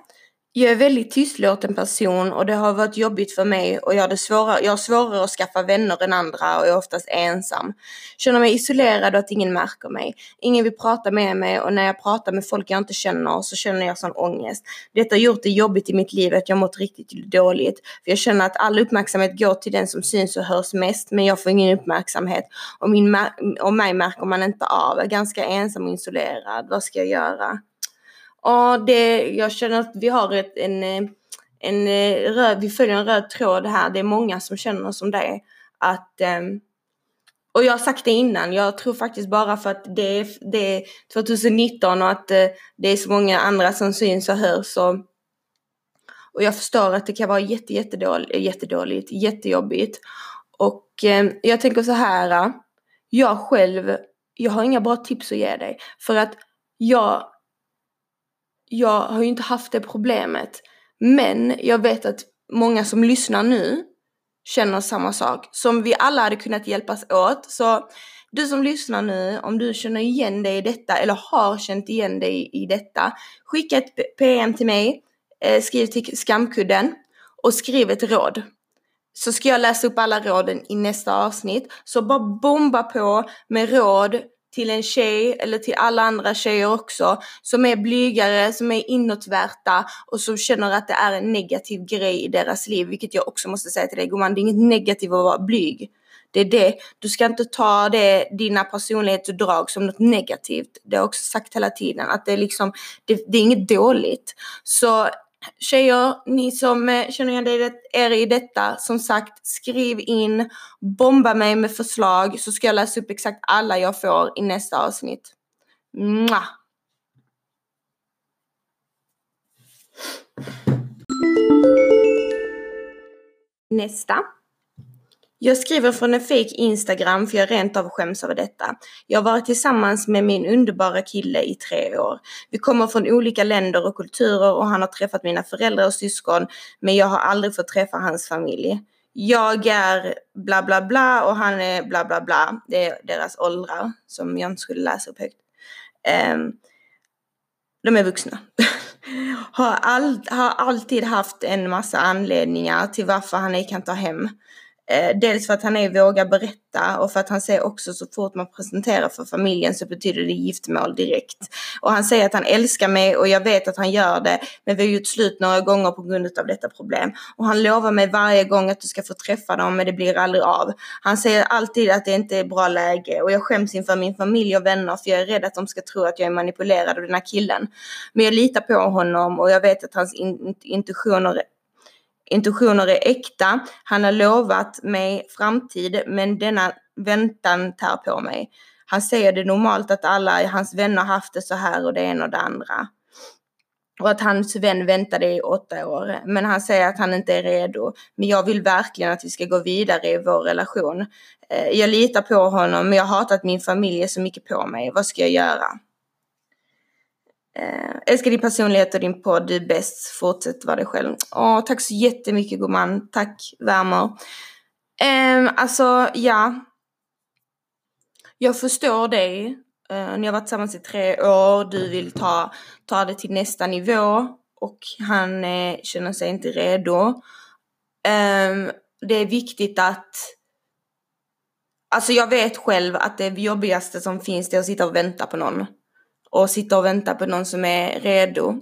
Jag är väldigt tystlåten person och det har varit jobbigt för mig och jag, hade svårare, jag har svårare att skaffa vänner än andra och är oftast ensam. Känner mig isolerad och att ingen märker mig. Ingen vill prata med mig och när jag pratar med folk jag inte känner så känner jag sån ångest. Detta har gjort det jobbigt i mitt liv att jag mått riktigt dåligt. För jag känner att all uppmärksamhet går till den som syns och hörs mest men jag får ingen uppmärksamhet. Och, min, och mig märker man inte av. Jag är ganska ensam och isolerad. Vad ska jag göra? Och det, jag känner att vi har ett, en, eh, en eh, röd, vi följer en röd tråd här. Det är många som känner som det. Att, ehm, och jag har sagt det innan, jag tror faktiskt bara för att det är, det är 2019 och att eh, det är så många andra som syns och hörs. Och, och jag förstår att det kan vara jätte, jättedåligt, jättedåligt jättejobbigt. Och ehm, jag tänker så här, jag själv, jag har inga bra tips att ge dig. För att jag jag har ju inte haft det problemet. Men jag vet att många som lyssnar nu känner samma sak. Som vi alla hade kunnat hjälpas åt. Så du som lyssnar nu, om du känner igen dig i detta eller har känt igen dig i detta, skicka ett PM till mig, eh, skriv till skamkudden och skriv ett råd. Så ska jag läsa upp alla råden i nästa avsnitt. Så bara bomba på med råd till en tjej eller till alla andra tjejer också som är blygare, som är inåtvärta och som känner att det är en negativ grej i deras liv. Vilket jag också måste säga till dig gumman, det är inget negativt att vara blyg. Det är det, du ska inte ta det, dina personlighetsdrag som något negativt. Det har jag också sagt hela tiden, att det är liksom, det, det är inget dåligt. Så Tjejer, ni som eh, känner igen er i detta, som sagt skriv in, bomba mig med förslag så ska jag läsa upp exakt alla jag får i nästa avsnitt. Mwah! Nästa. Jag skriver från en fake Instagram för jag rent av skäms över detta. Jag har varit tillsammans med min underbara kille i tre år. Vi kommer från olika länder och kulturer och han har träffat mina föräldrar och syskon men jag har aldrig fått träffa hans familj. Jag är bla bla bla och han är bla bla bla. Det är deras åldrar som jag inte skulle läsa upp högt. Um, de är vuxna. har, all, har alltid haft en massa anledningar till varför han ej kan ta hem. Eh, dels för att han är vågar berätta och för att han säger också så fort man presenterar för familjen så betyder det giftmål direkt. Och han säger att han älskar mig och jag vet att han gör det men vi har gjort slut några gånger på grund av detta problem. Och han lovar mig varje gång att du ska få träffa dem men det blir aldrig av. Han säger alltid att det inte är bra läge och jag skäms inför min familj och vänner för jag är rädd att de ska tro att jag är manipulerad av den här killen. Men jag litar på honom och jag vet att hans in intentioner Intuitioner är äkta. Han har lovat mig framtid men denna väntan tär på mig. Han säger det normalt att alla hans vänner haft det så här och det ena och det andra. Och att hans vän väntade i åtta år. Men han säger att han inte är redo. Men jag vill verkligen att vi ska gå vidare i vår relation. Eh, jag litar på honom men jag har hatat min familj så mycket på mig. Vad ska jag göra? Eh, älskar din personlighet och din podd, du är bäst. Fortsätt vara dig själv. Åh, tack så jättemycket gumman. Tack, värmer. Eh, alltså, ja. Jag förstår dig. Eh, ni har varit tillsammans i tre år, du vill ta, ta det till nästa nivå och han eh, känner sig inte redo. Eh, det är viktigt att Alltså jag vet själv att det jobbigaste som finns det är att sitta och vänta på någon och sitta och vänta på någon som är redo.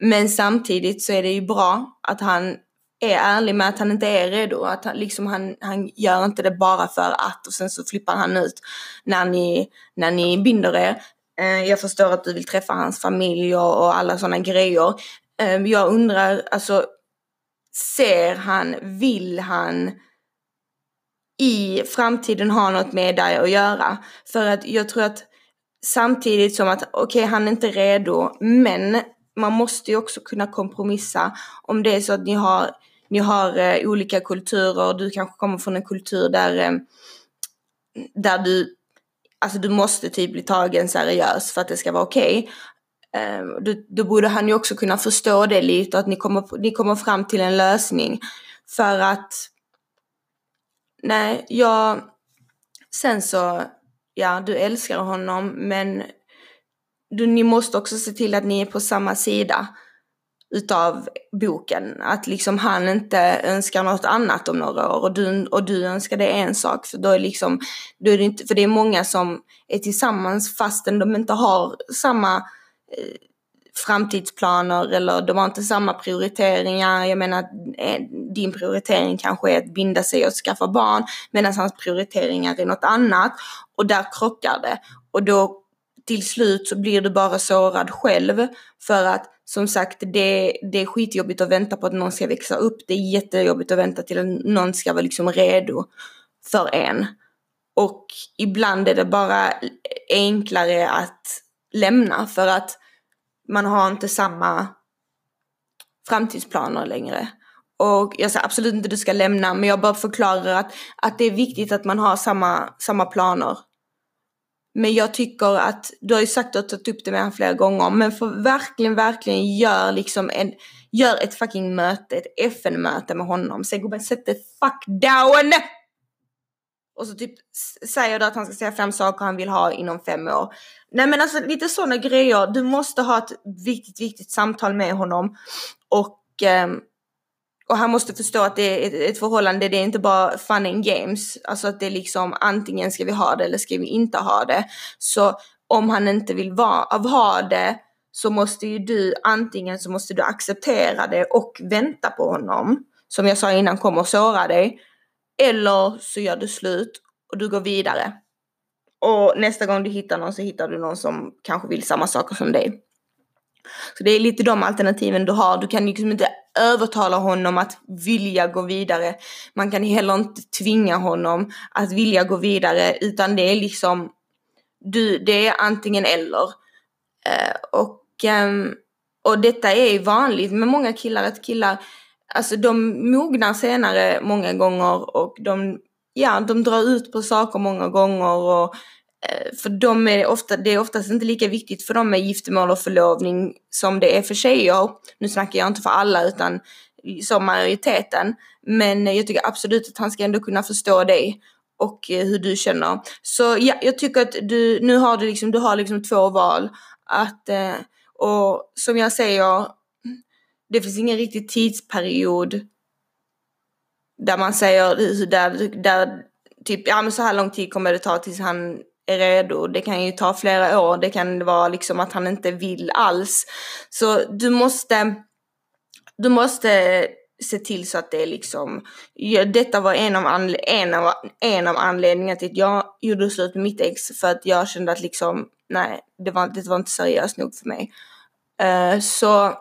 Men samtidigt så är det ju bra att han är ärlig med att han inte är redo. Att han, liksom han, han gör inte det bara för att och sen så flippar han ut när ni, när ni binder er. Eh, jag förstår att du vill träffa hans familj och, alla sådana grejer. Eh, jag undrar, alltså ser han, vill han i framtiden ha något med dig att göra? För att jag tror att Samtidigt som att, okej okay, han är inte redo, men man måste ju också kunna kompromissa om det är så att ni har, ni har eh, olika kulturer du kanske kommer från en kultur där, eh, där du, alltså du måste typ bli tagen seriös för att det ska vara okej. Ehm, okay. Då, då borde han ju också kunna förstå det lite och att ni kommer, ni kommer fram till en lösning. För att, nej, jag, sen så ja, du älskar honom men du, ni måste också se till att ni är på samma sida utav boken. Att liksom han inte önskar något annat om några år och du, och du önskar det en sak. För då är liksom, då är det inte, för det är många som är tillsammans fastän de inte har samma eh, framtidsplaner eller de har inte samma prioriteringar. Jag menar, eh, din prioritering kanske är att binda sig och skaffa barn medan hans prioriteringar är något annat och där krockar det. Och då till slut så blir du bara sårad själv för att som sagt det, det är skitjobbigt att vänta på att någon ska växa upp. Det är jättejobbigt att vänta till att någon ska vara liksom redo för en. Och ibland är det bara enklare att lämna för att man har inte samma framtidsplaner längre. Och jag säger absolut inte att du ska lämna, men jag bara förklarar att, att det är viktigt att man har samma, samma planer. Men jag tycker att, du har ju sagt att du har tagit upp det med honom flera gånger, men för verkligen, verkligen gör liksom en, gör ett fucking möte, ett FN-möte med honom. Säg gubben, sätt dig fuck down! Och så typ säger du att han ska säga fem saker han vill ha inom fem år. Nej men alltså lite sådana grejer. Du måste ha ett viktigt, viktigt samtal med honom. Och, ehm, och han måste förstå att det är ett förhållande, det är inte bara fun and games. Alltså att det är liksom antingen ska vi ha det eller ska vi inte ha det. Så om han inte vill va, ha det så måste ju du antingen så måste du acceptera det och vänta på honom. Som jag sa innan kommer såra dig. Eller så gör du slut och du går vidare. Och nästa gång du hittar någon så hittar du någon som kanske vill samma saker som dig. Så det är lite de alternativen du har. Du kan liksom inte övertala honom att vilja gå vidare. Man kan heller inte tvinga honom att vilja gå vidare utan det är liksom du, det är antingen eller. Eh, och, eh, och detta är vanligt med många killar att killar, alltså de mognar senare många gånger och de ja, de drar ut på saker många gånger och eh, för dem är det, ofta, det är oftast inte lika viktigt för dem med giftermål och förlovning som det är för tjejer. Nu snackar jag inte för alla utan som majoriteten. Men jag tycker absolut att han ska ändå kunna förstå dig och eh, hur du känner. Så ja, jag tycker att du, nu har du liksom, du har liksom två val. Att, eh, och som jag säger, det finns ingen riktig tidsperiod där man säger, där, där typ, ja men så här lång tid kommer det ta tills han är redo. Det kan ju ta flera år, det kan vara liksom att han inte vill alls. Så du måste, du måste se till så att det är liksom, ja, detta var en av, anle en, av, en av anledningarna till att jag gjorde slut med mitt ex för att jag kände att liksom, nej, det var, det var inte seriöst nog för mig. Uh, så,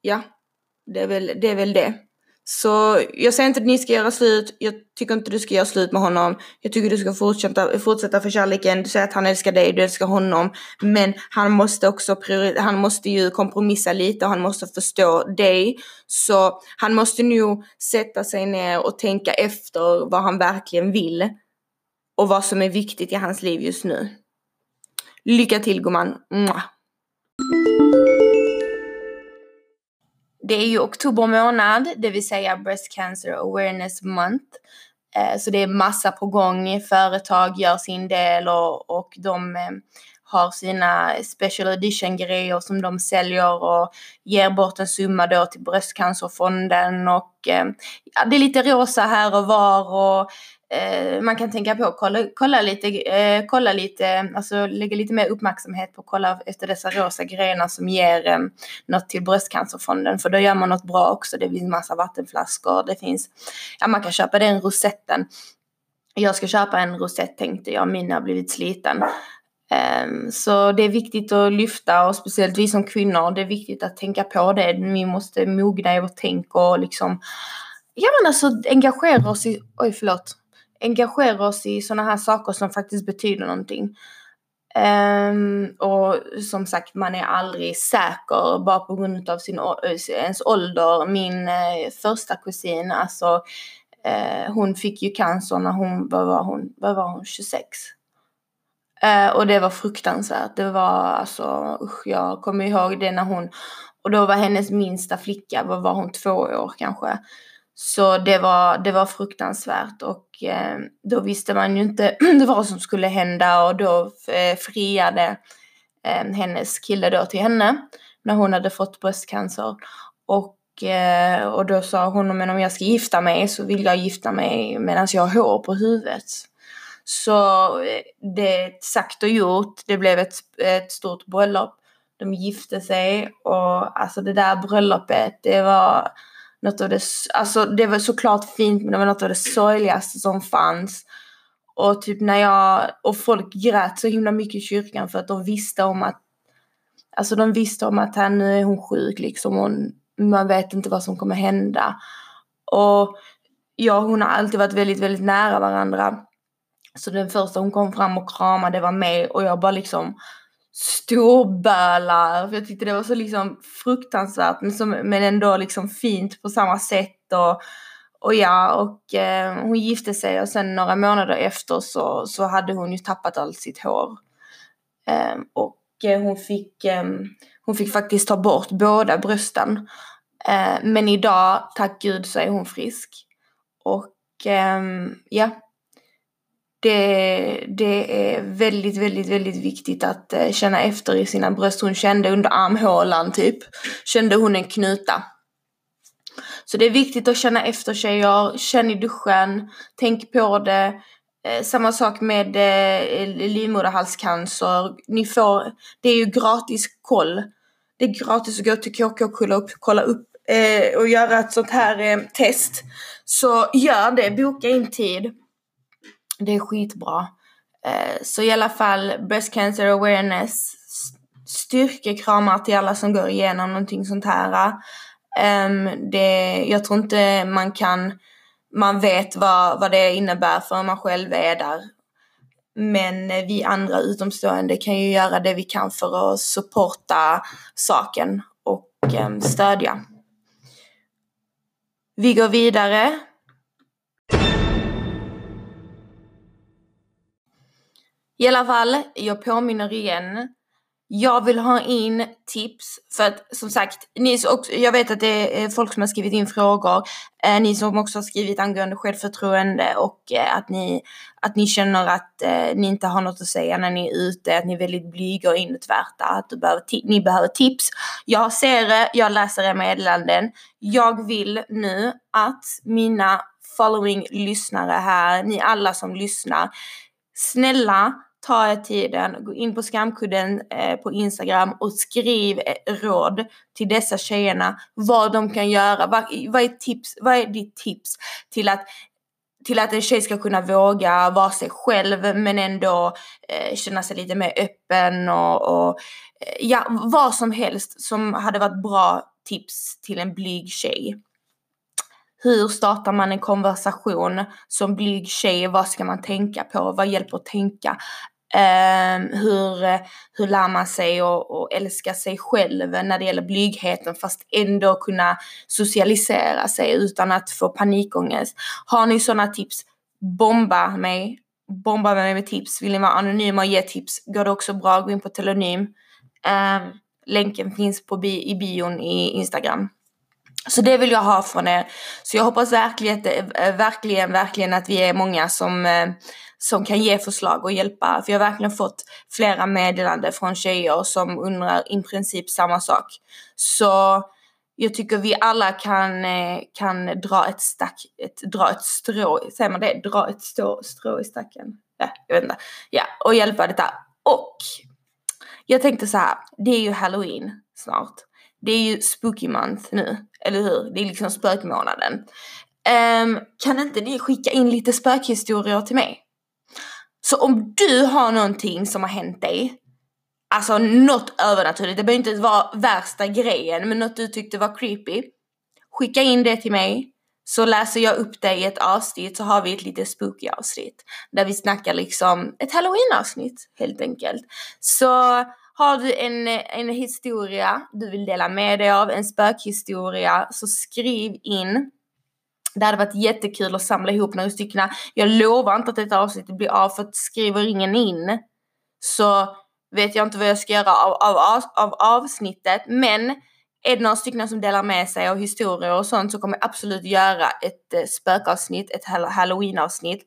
ja, det är väl det. Är väl det. Så jag säger inte att ni ska göra slut, jag tycker inte du ska göra slut med honom. Jag tycker du ska fortsätta, fortsätta för kärleken. Du säger att han älskar dig, du älskar honom. Men han måste också han måste ju kompromissa lite och han måste förstå dig. Så han måste nu sätta sig ner och tänka efter vad han verkligen vill. Och vad som är viktigt i hans liv just nu. Lycka till gumman. Mwah. Det är ju oktober månad, det vill säga Breast Cancer Awareness Month. Eh, så det är massa på gång, företag gör sin del och, och de eh, har sina special edition grejer som de säljer och ger bort en summa då till Bröstcancerfonden och eh, ja, det är lite rosa här och var och eh, man kan tänka på att kolla, kolla lite, eh, kolla lite, alltså lägga lite mer uppmärksamhet på att kolla efter dessa rosa grejerna som ger eh, något till Bröstcancerfonden för då gör man något bra också. Det finns massa vattenflaskor, det finns, ja man kan köpa den rosetten. Jag ska köpa en rosett tänkte jag, min har blivit sliten. Ehm, så det är viktigt att lyfta och speciellt vi som kvinnor, det är viktigt att tänka på det. Vi måste mogna i vårt tänk och liksom, ja men alltså engagera oss i, oj förlåt, engagera oss i sådana här saker som faktiskt betyder någonting. Um, och som sagt, man är aldrig säker bara på grund av sin, eh, ens ålder. Min eh, första kusin, alltså eh, hon fick ju cancer när hon, vad var hon, vad var hon, 26? Eh, och det var fruktansvärt. Det var alltså, usch, jag kommer ihåg det när hon, och då var hennes minsta flicka, vad var hon, två år kanske. Så det var, det var fruktansvärt och eh, då visste man ju inte vad som skulle hända och då eh, friade eh, hennes kille då till henne när hon hade fått bröstcancer. Och, eh, och då sa hon, men om jag ska gifta mig så vill jag gifta mig medan jag har hår på huvudet. Så eh, det sagt och gjort, det blev ett, ett stort bröllop. De gifte sig och alltså det där bröllopet, det var något av det, alltså det var såklart fint men det var något av det sorgligaste som fanns. Och typ när jag, och folk grät så himla mycket i kyrkan för att de visste om att, alltså de visste om att här, nu är hon sjuk liksom och man vet inte vad som kommer hända. Och jag och hon har alltid varit väldigt, väldigt nära varandra. Så den första hon kom fram och kramade var mig och jag bara liksom storbölar. För jag tyckte det var så liksom fruktansvärt men, som, men ändå liksom fint på samma sätt. Och, och ja, och eh, hon gifte sig och sen några månader efter så, så hade hon ju tappat allt sitt hår. Eh, och eh, hon, fick, eh, hon fick faktiskt ta bort båda brösten. Eh, men idag, tack gud, så är hon frisk. Och ehm, ja, det, det är väldigt, väldigt, väldigt viktigt att eh, känna efter i sina bröst. Hon kände under armhålan typ, kände hon en knuta. Så det är viktigt att känna efter tjejer, känn i duschen, tänk på det. Eh, samma sak med eh, livmoderhalscancer. Ni får, det är ju gratis koll. Det är gratis att gå till KK och kolla upp, kolla upp eh, och göra ett sånt här eh, test. Så gör det, boka in tid. Det är skitbra. Eh, så i alla fall Breast Cancer Awareness, styrkekramar till alla som går igenom någonting sånt här. Ehm, det, jag tror inte man kan, man vet vad, vad det innebär för man själv är där. Men eh, vi andra utomstående kan ju göra det vi kan för att supporta saken och ehm, stödja. Vi går vidare I alla fall, jag påminner igen. Jag vill ha in tips för att som sagt, ni också, jag vet att det är folk som har skrivit in frågor. Eh, ni som också har skrivit angående självförtroende och eh, att, ni, att ni känner att eh, ni inte har något att säga när ni är ute, att ni är väldigt blyga och inåtvärta, att du behöver ni behöver tips. Jag ser det, jag läser era meddelanden. Jag vill nu att mina following lyssnare här, ni alla som lyssnar, snälla ta er tiden, gå in på skamkudden eh, på Instagram och skriv råd till dessa tjejerna vad de kan göra. Vad, vad, är, tips, vad är ditt tips till att till att en tjej ska kunna våga vara sig själv men ändå eh, känna sig lite mer öppen och, och eh, ja, vad som helst som hade varit bra tips till en blyg tjej. Hur startar man en konversation som blyg tjej? Vad ska man tänka på? Vad hjälper att tänka? Eh, hur, hur lär man sig att älska sig själv när det gäller blygheten fast ändå kunna socialisera sig utan att få panikångest. Har ni sådana tips, bomba mig. Bomba mig med tips. Vill ni vara anonyma och ge tips går det också bra. Gå in på Telonym. Eh, länken finns på bi i bion i Instagram. Så det vill jag ha från er. Så jag hoppas verkligen, verkligen, verkligen att vi är många som, eh, som kan ge förslag och hjälpa. För jag har verkligen fått flera meddelanden från tjejer som undrar i princip samma sak. Så jag tycker vi alla kan, eh, kan dra ett stack, ett, dra ett strå, säger man det? Dra ett strå, strå i stacken? Ja, jag vet inte. Ja, och hjälpa detta. Och jag tänkte så här, det är ju halloween snart. Det är ju spooky month nu, eller hur? Det är liksom spökmånaden. Um, kan inte ni skicka in lite spökhistorier till mig? Så om du har någonting som har hänt dig, alltså något övernaturligt, det behöver inte vara värsta grejen, men något du tyckte var creepy. Skicka in det till mig, så läser jag upp det i ett avsnitt så har vi ett lite spooky avsnitt. Där vi snackar liksom ett halloween avsnitt helt enkelt. Så har du en, en historia du vill dela med dig av, en spökhistoria, så skriv in. Det hade varit jättekul att samla ihop några stycken. Jag lovar inte att detta avsnittet blir av för att skriver ingen in så vet jag inte vad jag ska göra av, av, av avsnittet. Men är det några stycken som delar med sig av historier och sånt så kommer jag absolut göra ett eh, spökavsnitt, ett halloweenavsnitt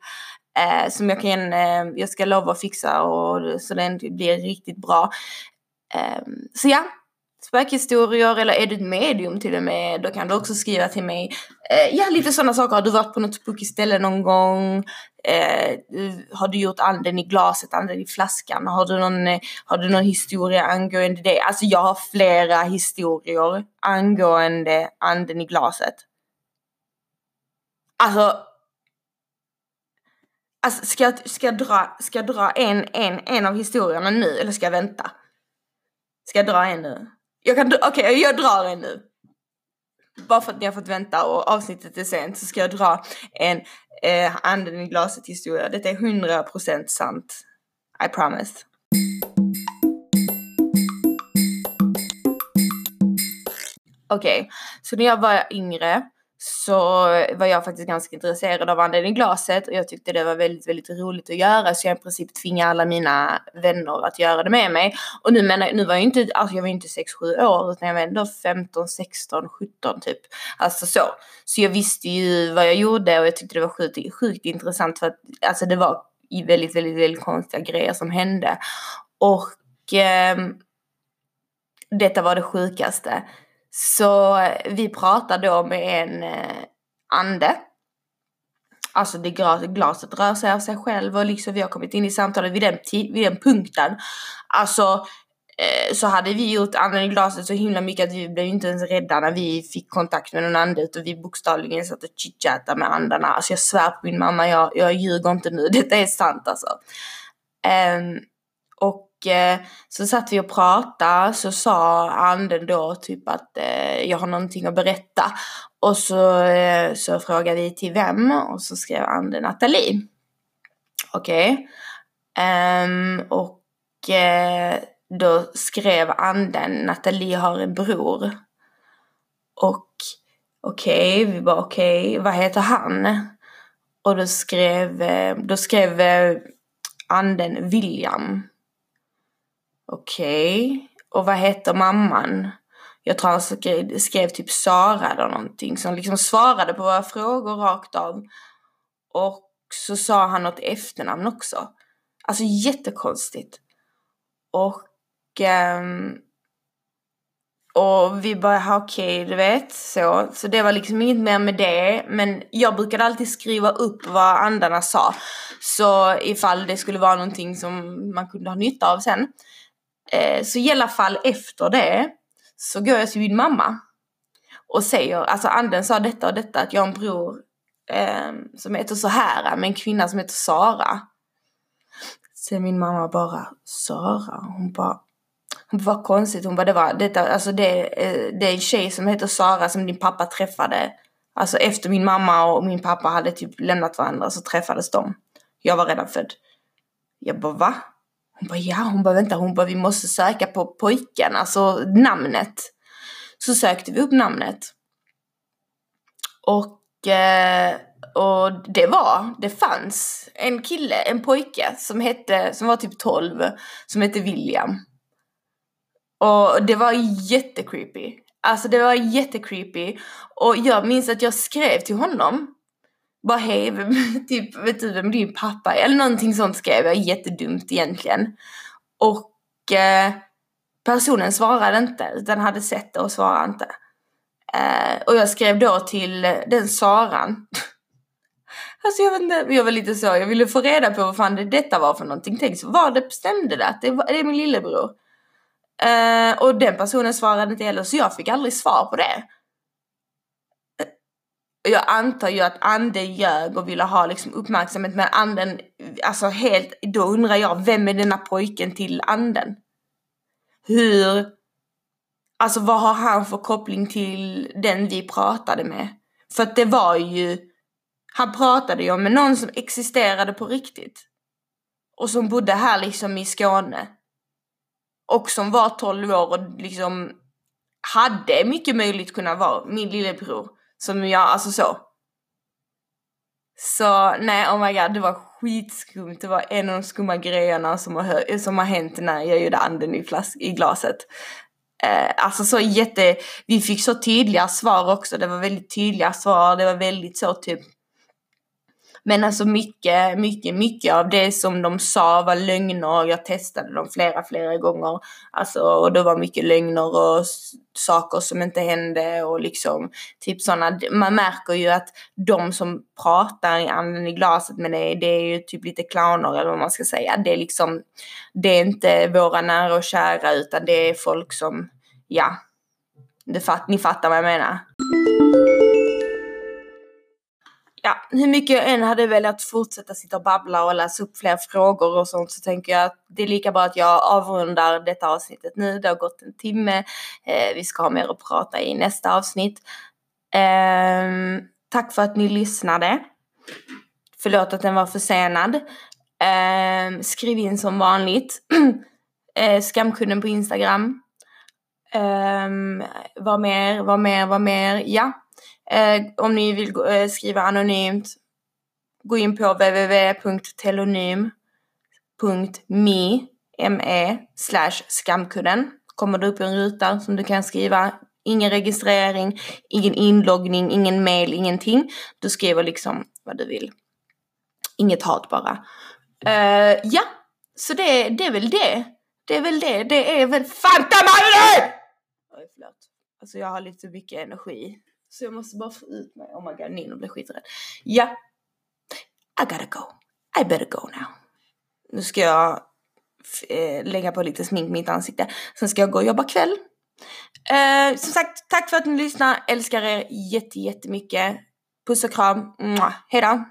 Eh, som jag kan, eh, jag ska lova att fixa och så den blir riktigt bra. Eh, så ja, spökhistorier eller är du ett medium till och med, då kan du också skriva till mig. Eh, ja, lite sådana saker. Har du varit på något spooky ställe någon gång? Eh, har du gjort anden i glaset, anden i flaskan? Har du någon, eh, har du någon historia angående det? Alltså jag har flera historier angående anden i glaset. Alltså Alltså ska jag, ska jag dra, ska jag dra en, en, en av historierna nu eller ska jag vänta? Ska jag dra en nu? Jag kan, okej okay, jag drar en nu. Bara för att ni har fått vänta och avsnittet är sent så ska jag dra en eh, anden i glaset historia. Detta är 100% sant. I promise. Okej, okay, så när jag var yngre så var jag faktiskt ganska intresserad av anden i glaset och jag tyckte det var väldigt, väldigt roligt att göra så jag i princip tvingade alla mina vänner att göra det med mig. Och nu menar nu var jag inte, alltså jag var inte 6-7 år utan jag var ändå 15, 16, 17 typ. Alltså så. Så jag visste ju vad jag gjorde och jag tyckte det var sjukt, sjukt intressant för att alltså det var väldigt, väldigt, väldigt konstiga grejer som hände. Och eh, detta var det sjukaste. Så vi pratade då med en eh, ande. Alltså det glaset rör sig av sig själv och liksom vi har kommit in i samtalet vid den, vid den punkten. Alltså eh, så hade vi gjort anden i glaset så himla mycket att vi blev inte ens rädda när vi fick kontakt med någon ande utan vi bokstavligen satt och chitchattade med andarna. Alltså jag svär på min mamma, jag, jag ljuger inte nu, detta är sant alltså. Um, och Eh, så satt vi och pratade så sa anden då typ att eh, jag har någonting att berätta. Och så, eh, så frågade vi till vem och så skrev anden Nathalie. Okej. Okay. Um, och eh, då skrev anden Nathalie har en bror. Och okej, okay, vi bara okej, okay, vad heter han? Och då skrev, eh, då skrev eh, anden William. Okej. Okay. Och vad heter mamman? Jag tror han skrev, skrev typ Sara eller någonting som liksom svarade på våra frågor rakt av. Och så sa han något efternamn också. Alltså jättekonstigt. Och um, och vi bara, okej, okay, du vet, så. Så det var liksom inget mer med det. Men jag brukade alltid skriva upp vad andarna sa. Så ifall det skulle vara någonting som man kunde ha nytta av sen. Eh, så i alla fall efter det så går jag till min mamma. Och säger, alltså anden sa detta och detta, att jag har en bror eh, som heter så här med en kvinna som heter Sara. Sen min mamma bara, Sara? Hon bara, vad konstigt. Hon bara, det var detta, alltså det, eh, det är en tjej som heter Sara som din pappa träffade. Alltså efter min mamma och min pappa hade typ lämnat varandra så träffades de. Jag var redan född. Jag bara, va? Hon bara, ja. Hon bara, vänta. Hon bara, vi måste söka på pojken, alltså namnet. Så sökte vi upp namnet. Och, eh, och det var, det fanns en kille, en pojke som hette, som var typ 12, som hette William. Och det var jättecreepy. Alltså det var jättecreepy. Och jag minns att jag skrev till honom. Bara hej, typ vet du vem din pappa är? Eller någonting sånt skrev jag, jättedumt egentligen. Och eh, personen svarade inte, utan hade sett det och svarade inte. Eh, och jag skrev då till den Saran. Alltså jag vet inte, jag var lite så, jag ville få reda på vad fan det, detta var för någonting. Tänk så var det, stämde det att det, det är min lillebror? Eh, och den personen svarade inte heller så jag fick aldrig svar på det. Jag antar ju att anden ljög och ville ha liksom uppmärksamhet men anden, alltså helt, då undrar jag vem är denna pojken till anden? Hur, alltså vad har han för koppling till den vi pratade med? För att det var ju, han pratade ju med någon som existerade på riktigt. Och som bodde här liksom i Skåne och som var 12 år och liksom hade mycket möjligt kunnat vara min lillebror. Som jag, alltså så. Så nej, oh my god, det var skitskumt. Det var en av de skumma grejerna som har, som har hänt när jag gjorde anden i, flask, i glaset. Eh, alltså så jätte, vi fick så tydliga svar också. Det var väldigt tydliga svar. Det var väldigt så typ men alltså mycket, mycket, mycket av det som de sa var lögner. Jag testade dem flera, flera gånger. Alltså, och det var mycket lögner och saker som inte hände och liksom typ sådana. Man märker ju att de som pratar i anden i glaset med det, det är ju typ lite clowner eller vad man ska säga. Det är liksom, det är inte våra nära och kära utan det är folk som, ja, det fatt, ni fattar vad jag menar hur mycket jag än hade velat fortsätta sitta och babbla och läsa upp fler frågor och sånt så tänker jag att det är lika bra att jag avrundar detta avsnittet nu. Det har gått en timme. Eh, vi ska ha mer att prata i nästa avsnitt. Eh, tack för att ni lyssnade. Förlåt att den var försenad. Eh, skriv in som vanligt. eh, skamkunden på Instagram. Eh, vad mer, vad mer, vad mer? Ja, Eh, om ni vill eh, skriva anonymt, gå in på www.telonym.me me, slash skamkudden. Kommer det upp en ruta som du kan skriva. Ingen registrering, ingen inloggning, ingen mail, ingenting. Du skriver liksom vad du vill. Inget hat bara. Uh, ja, så det, det är väl det. Det är väl det. Det är väl Fanta Marie! Oj, förlåt. Alltså jag har lite mycket energi. Så jag måste bara få ut mig. Oh my god, Nino blir skiträdd. Ja. I gotta go. I better go now. Nu ska jag eh, lägga på lite smink mitt ansikte. Sen ska jag gå och jobba kväll. Eh, som sagt, tack för att ni lyssnar. Älskar er jätte, jättemycket. Puss och kram. Hejdå.